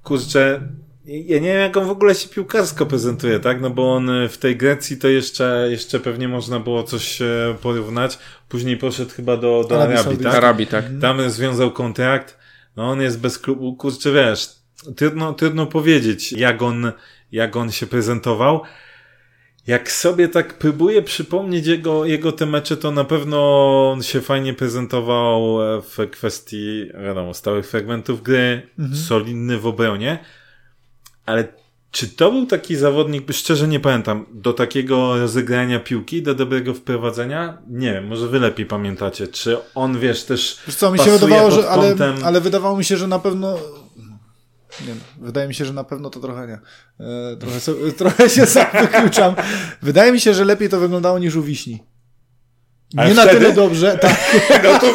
[SPEAKER 1] kurczę, ja nie wiem, jak on w ogóle się piłkarsko prezentuje, tak? No bo on w tej Grecji to jeszcze, jeszcze pewnie można było coś e, porównać. Później poszedł chyba do, do Arabii, Arabii tak?
[SPEAKER 2] Arabii, tak.
[SPEAKER 1] Tam związał kontrakt. No on jest bez klubu, kurczę, wiesz, trudno, trudno powiedzieć, jak on, jak on się prezentował. Jak sobie tak próbuję przypomnieć jego, jego te mecze, to na pewno on się fajnie prezentował w kwestii, wiadomo, stałych fragmentów gry, mhm. solidny w obronie, ale czy to był taki zawodnik, szczerze nie pamiętam, do takiego rozegrania piłki, do dobrego wprowadzenia? Nie wiem, może wy lepiej pamiętacie. Czy on, wiesz, też Wiesz
[SPEAKER 3] co, mi się wydawało, że, ale, ale wydawało mi się, że na pewno nie, wydaje mi się, że na pewno to trochę nie. E, trochę, trochę się sam wykluczam. Wydaje mi się, że lepiej to wyglądało niż u wiśni. Nie Ale na wtedy? tyle dobrze. Tak. No to...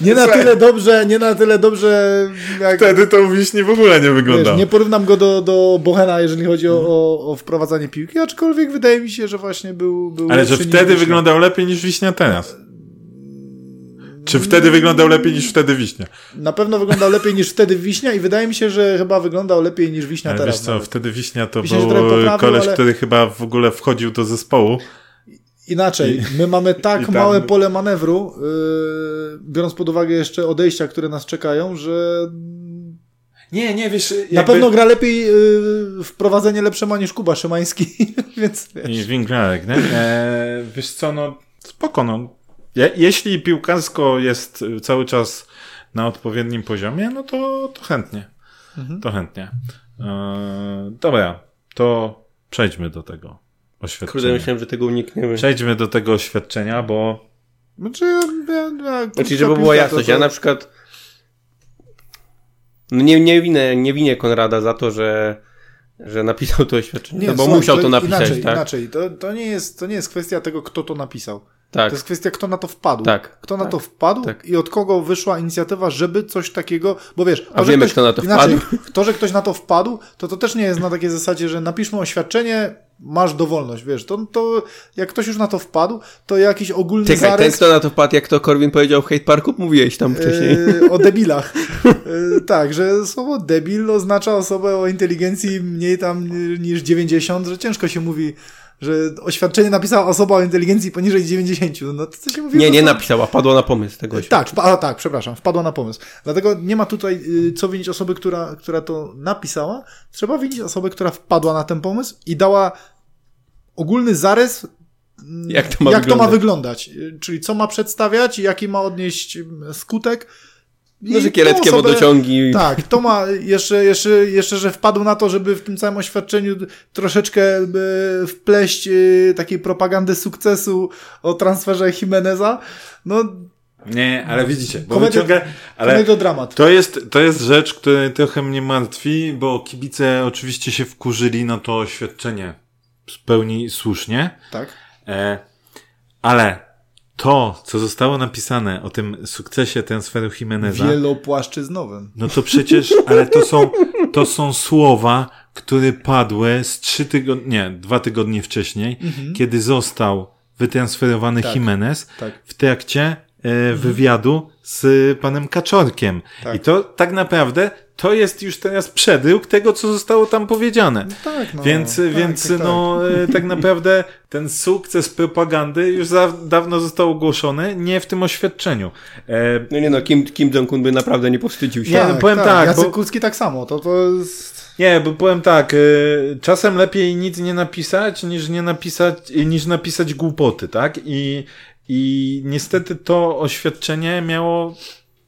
[SPEAKER 3] Nie na tyle dobrze, nie na tyle dobrze.
[SPEAKER 1] Jak, wtedy to u wiśni w ogóle nie wygląda.
[SPEAKER 3] nie porównam go do, do Bohena, jeżeli chodzi o, o, o, wprowadzanie piłki, aczkolwiek wydaje mi się, że właśnie był. był
[SPEAKER 1] Ale że wtedy wyglądał lepiej niż wiśnia teraz. Czy wtedy wyglądał lepiej niż wtedy wiśnia?
[SPEAKER 3] Na pewno wyglądał lepiej niż wtedy wiśnia i wydaje mi się, że chyba wyglądał lepiej niż wiśnia ale teraz.
[SPEAKER 1] Wiesz co, nawet. wtedy wiśnia to wiśnia był poprawił, koleś, ale... który chyba w ogóle wchodził do zespołu.
[SPEAKER 3] Inaczej, my mamy tak małe pole manewru, yy, biorąc pod uwagę jeszcze odejścia, które nas czekają, że
[SPEAKER 1] nie, nie, wiesz... Jakby...
[SPEAKER 3] Na pewno gra lepiej yy, wprowadzenie lepsze ma niż Kuba Szymański, więc wiesz.
[SPEAKER 1] I Wingrarek, nie? E, wiesz co, no spoko, no. Je, jeśli piłkarsko jest cały czas na odpowiednim poziomie, no to, to chętnie. Mhm. To chętnie. E, dobra, to przejdźmy do tego oświadczenia.
[SPEAKER 2] Kurde, myślałem, że tego unikniemy.
[SPEAKER 1] Przejdźmy do tego oświadczenia, bo...
[SPEAKER 3] Znaczy, ja, ja,
[SPEAKER 2] ja, znaczy żeby była jasność, to... ja na przykład no nie, nie, winę, nie winię Konrada za to, że, że napisał to oświadczenie, nie, no bo słuchaj, musiał to, to napisać,
[SPEAKER 3] inaczej,
[SPEAKER 2] tak?
[SPEAKER 3] Inaczej, to, to, nie jest, to nie jest kwestia tego, kto to napisał. Tak. To jest kwestia, kto na to wpadł.
[SPEAKER 2] Tak.
[SPEAKER 3] Kto na
[SPEAKER 2] tak.
[SPEAKER 3] to wpadł tak. i od kogo wyszła inicjatywa, żeby coś takiego, bo wiesz...
[SPEAKER 2] A wiemy, ktoś, kto na to inaczej, wpadł.
[SPEAKER 3] To, że ktoś na to wpadł, to to też nie jest na takiej zasadzie, że napiszmy oświadczenie, masz dowolność, wiesz, to, to jak ktoś już na to wpadł, to jakiś ogólny
[SPEAKER 2] Czekaj,
[SPEAKER 3] zarys...
[SPEAKER 2] ten kto na to wpadł, jak to Korwin powiedział w Hate Parku, mówiłeś tam wcześniej.
[SPEAKER 3] Yy, o debilach. Yy, tak, że słowo debil oznacza osobę o inteligencji mniej tam niż 90, że ciężko się mówi że oświadczenie napisała osoba o inteligencji poniżej 90. No to co się mówi?
[SPEAKER 2] Nie, nie napisała, wpadła na pomysł tego
[SPEAKER 3] Tak, a, tak, przepraszam, wpadła na pomysł. Dlatego nie ma tutaj y, co winić osoby, która, która to napisała. Trzeba winić osobę, która wpadła na ten pomysł i dała ogólny zarys
[SPEAKER 2] mm, jak to ma,
[SPEAKER 3] jak
[SPEAKER 2] wyglądać.
[SPEAKER 3] To ma wyglądać. Czyli co ma przedstawiać, jaki ma odnieść mm, skutek
[SPEAKER 2] no, że kieleckie osobę, wodociągi.
[SPEAKER 3] Tak, to ma jeszcze, jeszcze, jeszcze, że wpadł na to, żeby w tym całym oświadczeniu troszeczkę wpleść y, takiej propagandy sukcesu o transferze Jimeneza. No,
[SPEAKER 1] nie, ale widzicie, bo komedia, wyciąga, ale
[SPEAKER 3] dramat.
[SPEAKER 1] To jest, to jest rzecz, która trochę mnie martwi, bo kibice oczywiście się wkurzyli na to oświadczenie w pełni słusznie.
[SPEAKER 3] Tak.
[SPEAKER 1] E, ale to, co zostało napisane o tym sukcesie transferu Jimeneza.
[SPEAKER 3] Wielopłaszczyznowym.
[SPEAKER 1] No to przecież, ale to są, to są słowa, które padły z trzy tygodnie, nie, dwa tygodnie wcześniej, mhm. kiedy został wytransferowany tak, Jimenez tak. w trakcie e, wywiadu z panem Kaczorkiem. Tak. I to tak naprawdę to jest już teraz przedruk tego, co zostało tam powiedziane.
[SPEAKER 3] No tak, no,
[SPEAKER 1] więc
[SPEAKER 3] tak,
[SPEAKER 1] więc
[SPEAKER 3] tak,
[SPEAKER 1] no, tak. tak naprawdę ten sukces propagandy już za, dawno został ogłoszony, nie w tym oświadczeniu.
[SPEAKER 2] E... No nie no, Kim, Kim Jong-un by naprawdę nie powstydził się.
[SPEAKER 3] Nie, no, powiem tak, tak Jacek bo... Kucki tak samo, to, to jest...
[SPEAKER 1] Nie, bo powiem tak, y, czasem lepiej nic nie napisać, niż nie napisać, niż napisać głupoty, tak? I, i niestety to oświadczenie miało,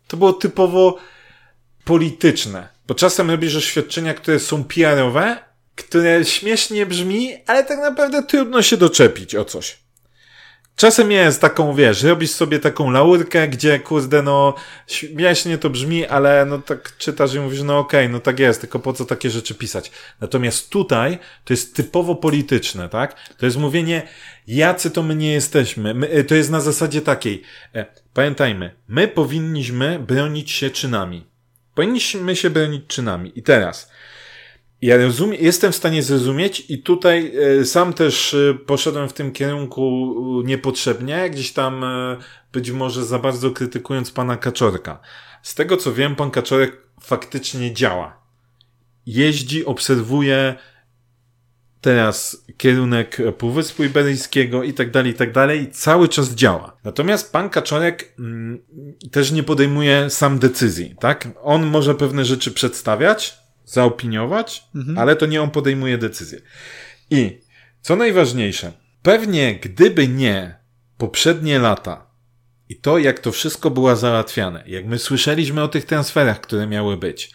[SPEAKER 1] to było typowo polityczne. Bo czasem robisz oświadczenia, które są PR-owe, które śmiesznie brzmi, ale tak naprawdę trudno się doczepić o coś. Czasem jest taką, wiesz, robisz sobie taką laurkę, gdzie, kurde, no, śmiesznie to brzmi, ale no tak czytasz i mówisz, no okej, okay, no tak jest, tylko po co takie rzeczy pisać. Natomiast tutaj to jest typowo polityczne, tak? To jest mówienie, jacy to my nie jesteśmy. My, to jest na zasadzie takiej, e, pamiętajmy, my powinniśmy bronić się czynami. Powinniśmy się bronić czynami. I teraz, ja rozumiem, jestem w stanie zrozumieć i tutaj e, sam też e, poszedłem w tym kierunku e, niepotrzebnie, gdzieś tam być może za bardzo krytykując pana Kaczorka. Z tego co wiem, pan Kaczorek faktycznie działa. Jeździ, obserwuje teraz kierunek Półwyspu Iberyjskiego i tak dalej, i tak dalej, cały czas działa. Natomiast pan Kaczorek mm, też nie podejmuje sam decyzji, tak? On może pewne rzeczy przedstawiać, zaopiniować, mhm. ale to nie on podejmuje decyzję. I co najważniejsze, pewnie gdyby nie poprzednie lata i to, jak to wszystko było załatwiane, jak my słyszeliśmy o tych transferach, które miały być,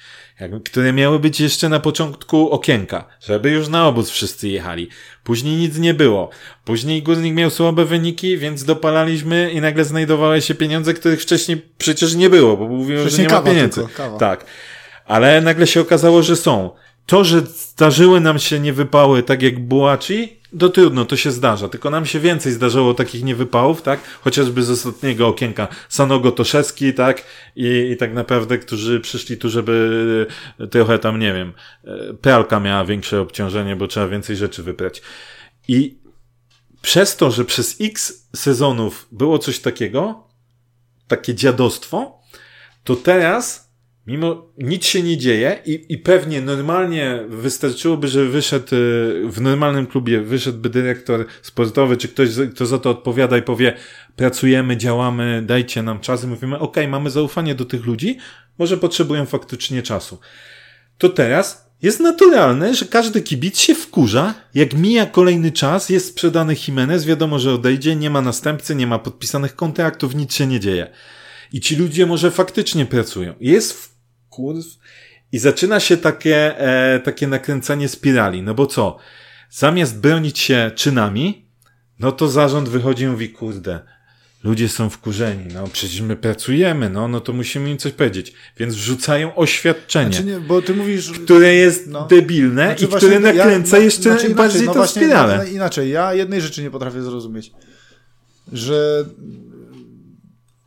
[SPEAKER 1] które miały być jeszcze na początku okienka, żeby już na obóz wszyscy jechali. Później nic nie było. Później górnik miał słabe wyniki, więc dopalaliśmy i nagle znajdowały się pieniądze, których wcześniej przecież nie było, bo mówiłem, że nie ma pieniędzy. Tylko, tak. Ale nagle się okazało, że są. To, że zdarzyły nam się niewypały tak jak Bułaci, to trudno, to się zdarza. Tylko nam się więcej zdarzyło takich niewypałów, tak? Chociażby z ostatniego okienka Sanogo Toszewski, tak? I, I tak naprawdę, którzy przyszli tu, żeby trochę tam, nie wiem, e, pralka miała większe obciążenie, bo trzeba więcej rzeczy wyprać. I przez to, że przez x sezonów było coś takiego, takie dziadostwo, to teraz mimo nic się nie dzieje i, i pewnie normalnie wystarczyłoby, że wyszedł y, w normalnym klubie, wyszedłby dyrektor sportowy, czy ktoś, kto za to odpowiada i powie, pracujemy, działamy, dajcie nam czas i mówimy, ok, mamy zaufanie do tych ludzi, może potrzebują faktycznie czasu. To teraz jest naturalne, że każdy kibic się wkurza, jak mija kolejny czas, jest sprzedany Jimenez, wiadomo, że odejdzie, nie ma następcy, nie ma podpisanych kontraktów, nic się nie dzieje. I ci ludzie może faktycznie pracują. Jest wkurw i zaczyna się takie, e, takie nakręcanie spirali. No bo co? Zamiast bronić się czynami, no to zarząd wychodzi i mówi, kurde, ludzie są wkurzeni, no przecież my pracujemy, no, no to musimy im coś powiedzieć. Więc wrzucają oświadczenie,
[SPEAKER 3] Znaczy nie, bo ty mówisz...
[SPEAKER 1] które jest
[SPEAKER 3] No.
[SPEAKER 1] debilne
[SPEAKER 3] Znaczy
[SPEAKER 1] i
[SPEAKER 3] właśnie
[SPEAKER 1] które nakręca
[SPEAKER 3] ja,
[SPEAKER 1] jeszcze
[SPEAKER 3] znaczy inaczej,
[SPEAKER 1] bardziej
[SPEAKER 3] no
[SPEAKER 1] tą spiralę.
[SPEAKER 3] no, Inaczej, ja jednej rzeczy nie potrafię zrozumieć, że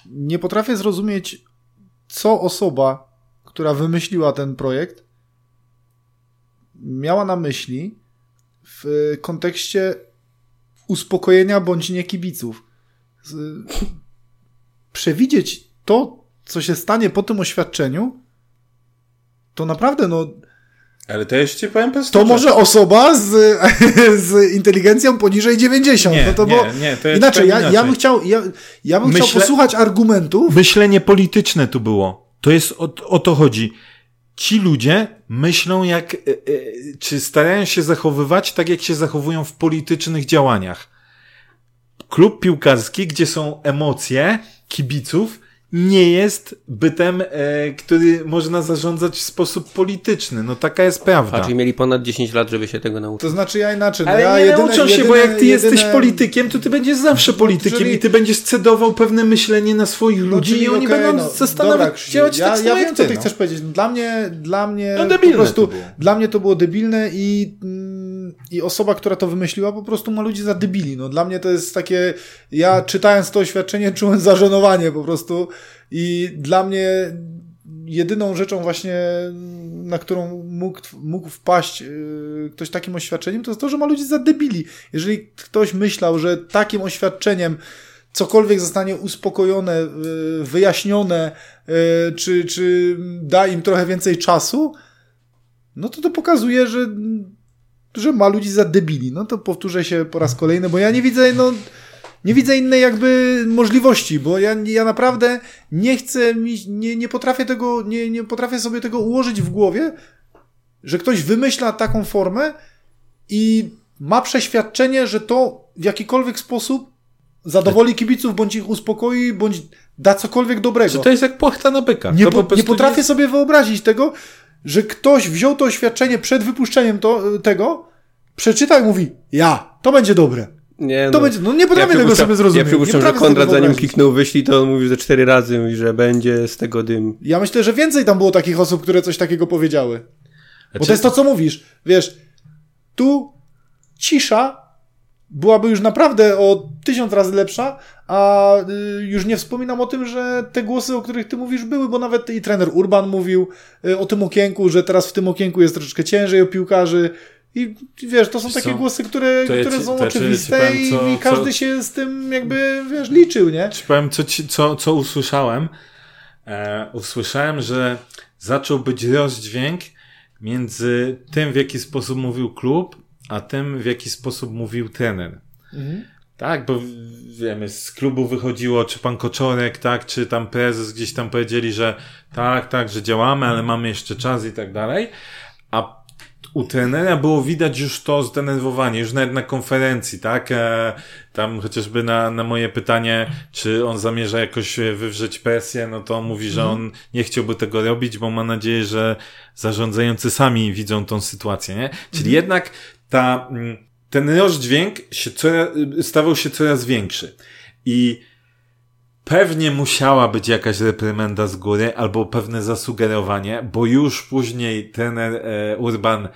[SPEAKER 3] nie potrafię zrozumieć, co osoba, która wymyśliła ten projekt, miała na myśli w kontekście uspokojenia bądź nie kibiców. Przewidzieć to, co się stanie po tym oświadczeniu, to naprawdę, no,
[SPEAKER 1] Ale to jeszcze powiem bez
[SPEAKER 3] to może osoba z, z inteligencją poniżej 90.
[SPEAKER 1] Nie,
[SPEAKER 3] no to
[SPEAKER 1] nie,
[SPEAKER 3] bo
[SPEAKER 1] nie, to ja
[SPEAKER 3] inaczej, ja,
[SPEAKER 1] powiem
[SPEAKER 3] ja
[SPEAKER 1] inaczej.
[SPEAKER 3] bym chciał, ja, ja bym chciał
[SPEAKER 1] Myślę-
[SPEAKER 3] posłuchać argumentów.
[SPEAKER 1] Myślenie polityczne tu było. To jest o, o to chodzi. Ci ludzie myślą jak, e, e, czy starają się zachowywać tak, jak się zachowują w politycznych działaniach. Klub piłkarski, gdzie są emocje kibiców, nie jest bytem, e, który można zarządzać w sposób polityczny. No taka jest prawda.
[SPEAKER 2] A czyli mieli ponad 10 lat, żeby się tego nauczyć.
[SPEAKER 3] To znaczy ja inaczej. No
[SPEAKER 1] Ale
[SPEAKER 3] ja
[SPEAKER 1] nie
[SPEAKER 3] jedyne,
[SPEAKER 1] nauczą się,
[SPEAKER 3] jedyne,
[SPEAKER 1] bo jak ty jesteś
[SPEAKER 3] jedyne-
[SPEAKER 1] politykiem, to ty będziesz zawsze politykiem
[SPEAKER 3] jeżeli-
[SPEAKER 1] i ty będziesz cedował pewne myślenie na swoich
[SPEAKER 3] No,
[SPEAKER 1] ludzi
[SPEAKER 3] czyli
[SPEAKER 1] i oni
[SPEAKER 3] okej,
[SPEAKER 1] będą
[SPEAKER 3] no,
[SPEAKER 1] zastanawiać, działać
[SPEAKER 3] ja,
[SPEAKER 1] tak samo
[SPEAKER 3] Ja
[SPEAKER 1] jak
[SPEAKER 3] wiem, co
[SPEAKER 1] ty,
[SPEAKER 3] ty
[SPEAKER 1] no.
[SPEAKER 3] chcesz powiedzieć. Dla mnie, dla mnie
[SPEAKER 1] No, debilne
[SPEAKER 3] po prostu, dla mnie to było debilne i, mm, i osoba, która to wymyśliła, po prostu ma ludzi za debili. No, dla mnie to jest takie, ja czytając to oświadczenie czułem zażenowanie po prostu i dla mnie jedyną rzeczą właśnie, na którą mógł, mógł wpaść yy, ktoś takim oświadczeniem, to jest to, że ma ludzi za debili. Jeżeli ktoś myślał, że takim oświadczeniem cokolwiek zostanie uspokojone, yy, wyjaśnione, yy, czy, czy da im trochę więcej czasu, no to to pokazuje, że, że ma ludzi za debili. No to powtórzę się po raz kolejny, bo ja nie widzę, no, nie widzę innej jakby możliwości, bo ja, ja naprawdę nie chcę, mi, nie, nie potrafię tego, nie, nie potrafię sobie tego ułożyć w głowie, że ktoś wymyśla taką formę i ma przeświadczenie, że to w jakikolwiek sposób zadowoli kibiców, bądź ich uspokoi, bądź da cokolwiek dobrego.
[SPEAKER 1] Czy to jest jak płachta na byka?
[SPEAKER 3] Nie, po, nie potrafię sobie wyobrazić tego, że ktoś wziął to oświadczenie przed wypuszczeniem to, tego, przeczytał i mówi, ja, to będzie dobre.
[SPEAKER 2] Nie,
[SPEAKER 3] To będzie, no nie potrafię tego
[SPEAKER 2] przypuszczam-
[SPEAKER 3] sobie zrozumieć.
[SPEAKER 2] Ja przypuszczam, że Konrad zanim kliknął wyślij, to on mówił ze cztery razy, mówi, że będzie z tego dym.
[SPEAKER 3] Ja myślę, że więcej tam było takich osób, które coś takiego powiedziały. Bo
[SPEAKER 1] Znaczy-
[SPEAKER 3] to jest to, co mówisz. Wiesz, tu cisza byłaby już naprawdę o tysiąc razy lepsza, a y, już nie wspominam o tym, że te głosy, o których ty mówisz, były, bo nawet i trener Urban mówił y, o tym okienku, że teraz w tym okienku jest troszeczkę ciężej o piłkarzy. I wiesz, to są takie
[SPEAKER 1] co?
[SPEAKER 3] głosy, które,
[SPEAKER 1] To ja
[SPEAKER 3] które
[SPEAKER 1] ci-
[SPEAKER 3] są
[SPEAKER 1] ja
[SPEAKER 3] oczywiste
[SPEAKER 1] powiem, co-
[SPEAKER 3] i, i każdy
[SPEAKER 1] co-
[SPEAKER 3] się z tym jakby, wiesz, liczył, nie?
[SPEAKER 1] Ci powiem, co, ci, co, co usłyszałem. E, usłyszałem, że zaczął być rozdźwięk między tym, w jaki sposób mówił klub, a tym, w jaki sposób mówił trener. Tak, bo wiemy, z klubu wychodziło, czy pan Koczorek, tak, czy tam prezes gdzieś tam powiedzieli, że tak, tak, że działamy, ale mamy jeszcze czas i tak dalej. A u trenera było widać już to zdenerwowanie, już nawet na konferencji, tak? E, tam chociażby na, na moje pytanie, czy on zamierza jakoś e, wywrzeć presję, no to on mówi, że on nie chciałby tego robić, bo ma nadzieję, że zarządzający sami widzą tą sytuację, nie? Czyli jednak ta, mm, ten rozdźwięk się coraz, stawał się coraz większy. I Pewnie musiała być jakaś reprymenda z góry albo pewne zasugerowanie, bo już później trener e, Urban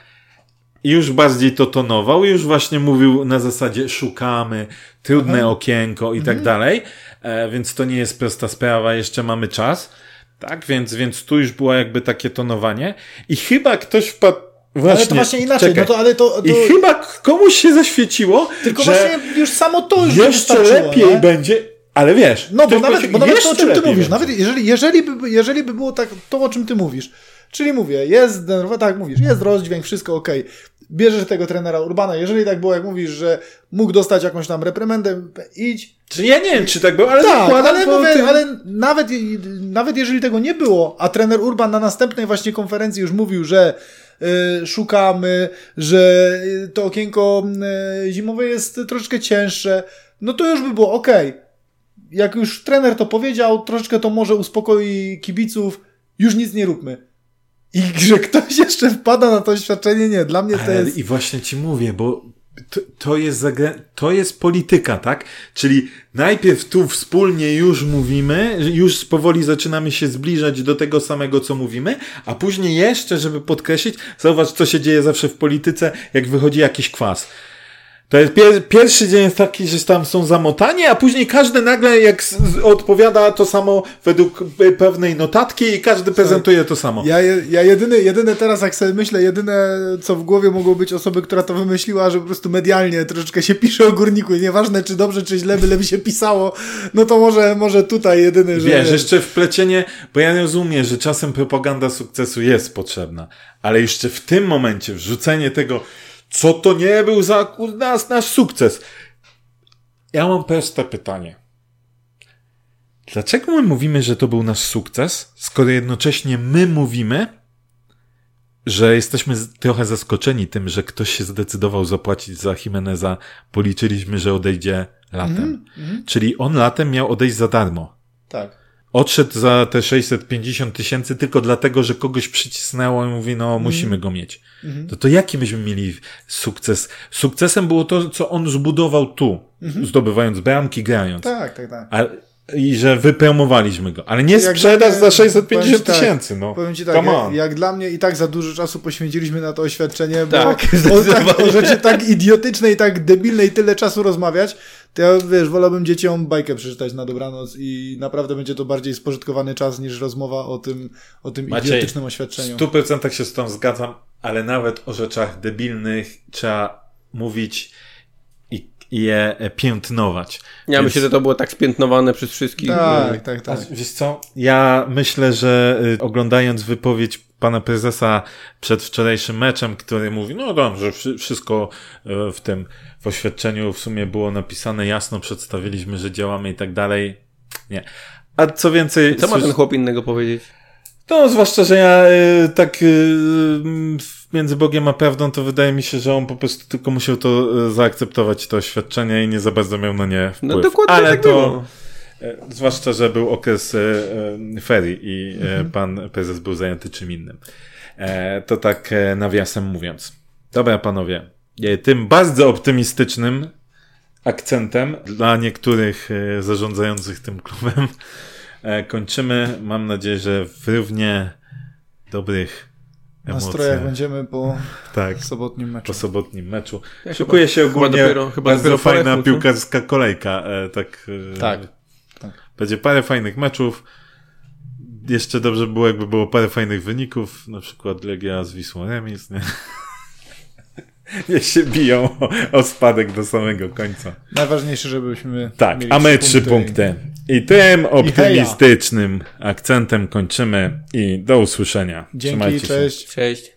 [SPEAKER 1] już bardziej to tonował, już właśnie mówił na zasadzie szukamy, trudne okienko i tak dalej, e, więc to nie jest prosta sprawa, jeszcze mamy czas. Tak, więc, więc tu już było jakby takie tonowanie i chyba ktoś wpadł Właśnie,
[SPEAKER 3] ale to właśnie inaczej,
[SPEAKER 1] czekaj.
[SPEAKER 3] no to, ale to, to
[SPEAKER 1] I chyba komuś się zaświeciło,
[SPEAKER 3] tylko
[SPEAKER 1] że
[SPEAKER 3] właśnie już samo to już
[SPEAKER 1] jeszcze lepiej
[SPEAKER 3] nie?
[SPEAKER 1] będzie, Ale wiesz,
[SPEAKER 3] No, bo nawet, bo nawet to, o czym ty mówisz,
[SPEAKER 1] będzie.
[SPEAKER 3] nawet jeżeli, jeżeli, by, jeżeli by było tak, to o czym ty mówisz, czyli mówię, jest, tak mówisz, jest rozdźwięk, wszystko ok. Bierzesz tego trenera Urbana, jeżeli tak było, jak mówisz, że mógł dostać jakąś tam reprymendę, idź.
[SPEAKER 1] Czyli ja nie wiem, czy tak było, ale
[SPEAKER 3] Tak,
[SPEAKER 1] zakładam,
[SPEAKER 3] ale, mówię,
[SPEAKER 1] ty-
[SPEAKER 3] ale nawet, nawet jeżeli tego nie było, a trener Urban na następnej właśnie konferencji już mówił, że szukamy, że y, to okienko y, zimowe jest troszeczkę cięższe, no to już by było ok. Jak już trener to powiedział, troszeczkę to może uspokoi kibiców, już nic nie róbmy. I że ktoś jeszcze wpada na to oświadczenie, nie, dla mnie to jest...
[SPEAKER 1] I właśnie ci mówię, bo to, to, jest zagra... to jest polityka, tak? Czyli najpierw tu wspólnie już mówimy, już powoli zaczynamy się zbliżać do tego samego, co mówimy, a później jeszcze, żeby podkreślić, zauważ, co się dzieje zawsze w polityce, jak wychodzi jakiś kwas. To jest pier pierwszy dzień jest taki, że tam są zamotani, a później każdy nagle jak odpowiada to samo według pewnej notatki i każdy prezentuje to samo.
[SPEAKER 3] Ja, je- ja jedyny, jedyne teraz, jak sobie myślę, jedyne co w głowie mogło być osoby, która to wymyśliła, że po prostu medialnie troszeczkę się pisze o górniku i nieważne czy dobrze, czy źle, byle by się pisało, no to może, może tutaj jedyny, że...
[SPEAKER 1] Wiesz, jeszcze wplecienie, bo ja rozumiem, że czasem propaganda sukcesu jest potrzebna, ale jeszcze w tym momencie wrzucenie tego, co to nie był za nas, nasz sukces. Ja mam proste pytanie. Dlaczego my mówimy, że to był nasz sukces, skoro jednocześnie my mówimy, że jesteśmy trochę zaskoczeni tym, że ktoś się zdecydował zapłacić za Jimeneza, policzyliśmy, że odejdzie latem. Czyli on latem miał odejść za darmo
[SPEAKER 3] Tak.
[SPEAKER 1] Odszedł za te 650 tysięcy tylko dlatego, że kogoś przycisnęło i mówi, no musimy go mieć. To to jaki myśmy mieli sukces? Sukcesem było to, co on zbudował tu, zdobywając bramki, grając.
[SPEAKER 3] Tak, tak, tak.
[SPEAKER 1] A, I że wypromowaliśmy go. Ale nie sprzedaż za
[SPEAKER 3] mnie-
[SPEAKER 1] 650
[SPEAKER 3] powiem ci tak,
[SPEAKER 1] tysięcy, no.
[SPEAKER 3] Powiem ci tak, jak, jak dla mnie i tak za dużo czasu poświęciliśmy na to oświadczenie, bo
[SPEAKER 2] Tak,
[SPEAKER 3] o, tak, o rzeczy tak idiotycznej, tak debilnej tyle czasu rozmawiać, to ja, wiesz, wolałbym dzieciom bajkę przeczytać na dobranoc i naprawdę będzie to bardziej spożytkowany czas niż rozmowa o tym, o tym
[SPEAKER 1] Maciej,
[SPEAKER 3] idiotycznym
[SPEAKER 1] W
[SPEAKER 3] oświadczeniu.
[SPEAKER 1] 100% się z tą zgadzam, ale nawet o rzeczach debilnych trzeba mówić i, je piętnować.
[SPEAKER 2] Ja
[SPEAKER 1] Więc-
[SPEAKER 2] myślę, że to było tak spiętnowane przez wszystkich.
[SPEAKER 3] Tak, tak,
[SPEAKER 1] A
[SPEAKER 3] tak.
[SPEAKER 1] wiesz co? Ja myślę, że y, oglądając wypowiedź pana prezesa przed wczorajszym meczem, który mówi, no dobrze, wszy- wszystko y, w tym, w oświadczeniu w sumie było napisane jasno, przedstawiliśmy, że działamy i tak dalej. Nie. A co więcej...
[SPEAKER 2] Co ma ten chłop innego powiedzieć?
[SPEAKER 1] no, zwłaszcza, że ja y, tak y, między Bogiem a prawdą, to wydaje mi się, że on po prostu tylko musiał to y, zaakceptować, to oświadczenie i nie za bardzo miał na nie wpływ.
[SPEAKER 2] No dokładnie
[SPEAKER 1] Ale
[SPEAKER 2] tak
[SPEAKER 1] to,
[SPEAKER 2] było.
[SPEAKER 1] E, zwłaszcza, że był okres e, e, ferii i
[SPEAKER 2] Mhm.
[SPEAKER 1] pan prezes był zajęty czym innym. To tak nawiasem mówiąc. Dobra, panowie. Tym bardzo optymistycznym akcentem dla niektórych zarządzających tym klubem kończymy. Mam nadzieję, że w równie dobrych
[SPEAKER 3] Nastrojach
[SPEAKER 1] emocjach.
[SPEAKER 3] będziemy po
[SPEAKER 1] Tak,
[SPEAKER 3] sobotnim meczu.
[SPEAKER 1] po sobotnim meczu.
[SPEAKER 2] Ja
[SPEAKER 1] Szykuje
[SPEAKER 2] chyba-
[SPEAKER 1] się
[SPEAKER 2] chyba
[SPEAKER 1] ogólnie
[SPEAKER 2] dopiero- chyba
[SPEAKER 1] bardzo
[SPEAKER 2] dopiero
[SPEAKER 1] fajna piłkarska kolejka.
[SPEAKER 3] Tak, tak.
[SPEAKER 1] Będzie parę fajnych meczów. Jeszcze dobrze było, jakby było parę fajnych wyników, na przykład Legia z Wisłą Remis, nie? Niech się biją o, o spadek do samego końca.
[SPEAKER 3] Najważniejsze, żebyśmy
[SPEAKER 1] Tak,
[SPEAKER 3] mieli
[SPEAKER 1] a my trzy punkty. I tym optymistycznym akcentem kończymy i do usłyszenia.
[SPEAKER 3] Dzięki,
[SPEAKER 1] Trzymajcie się.
[SPEAKER 3] cześć.
[SPEAKER 2] Cześć.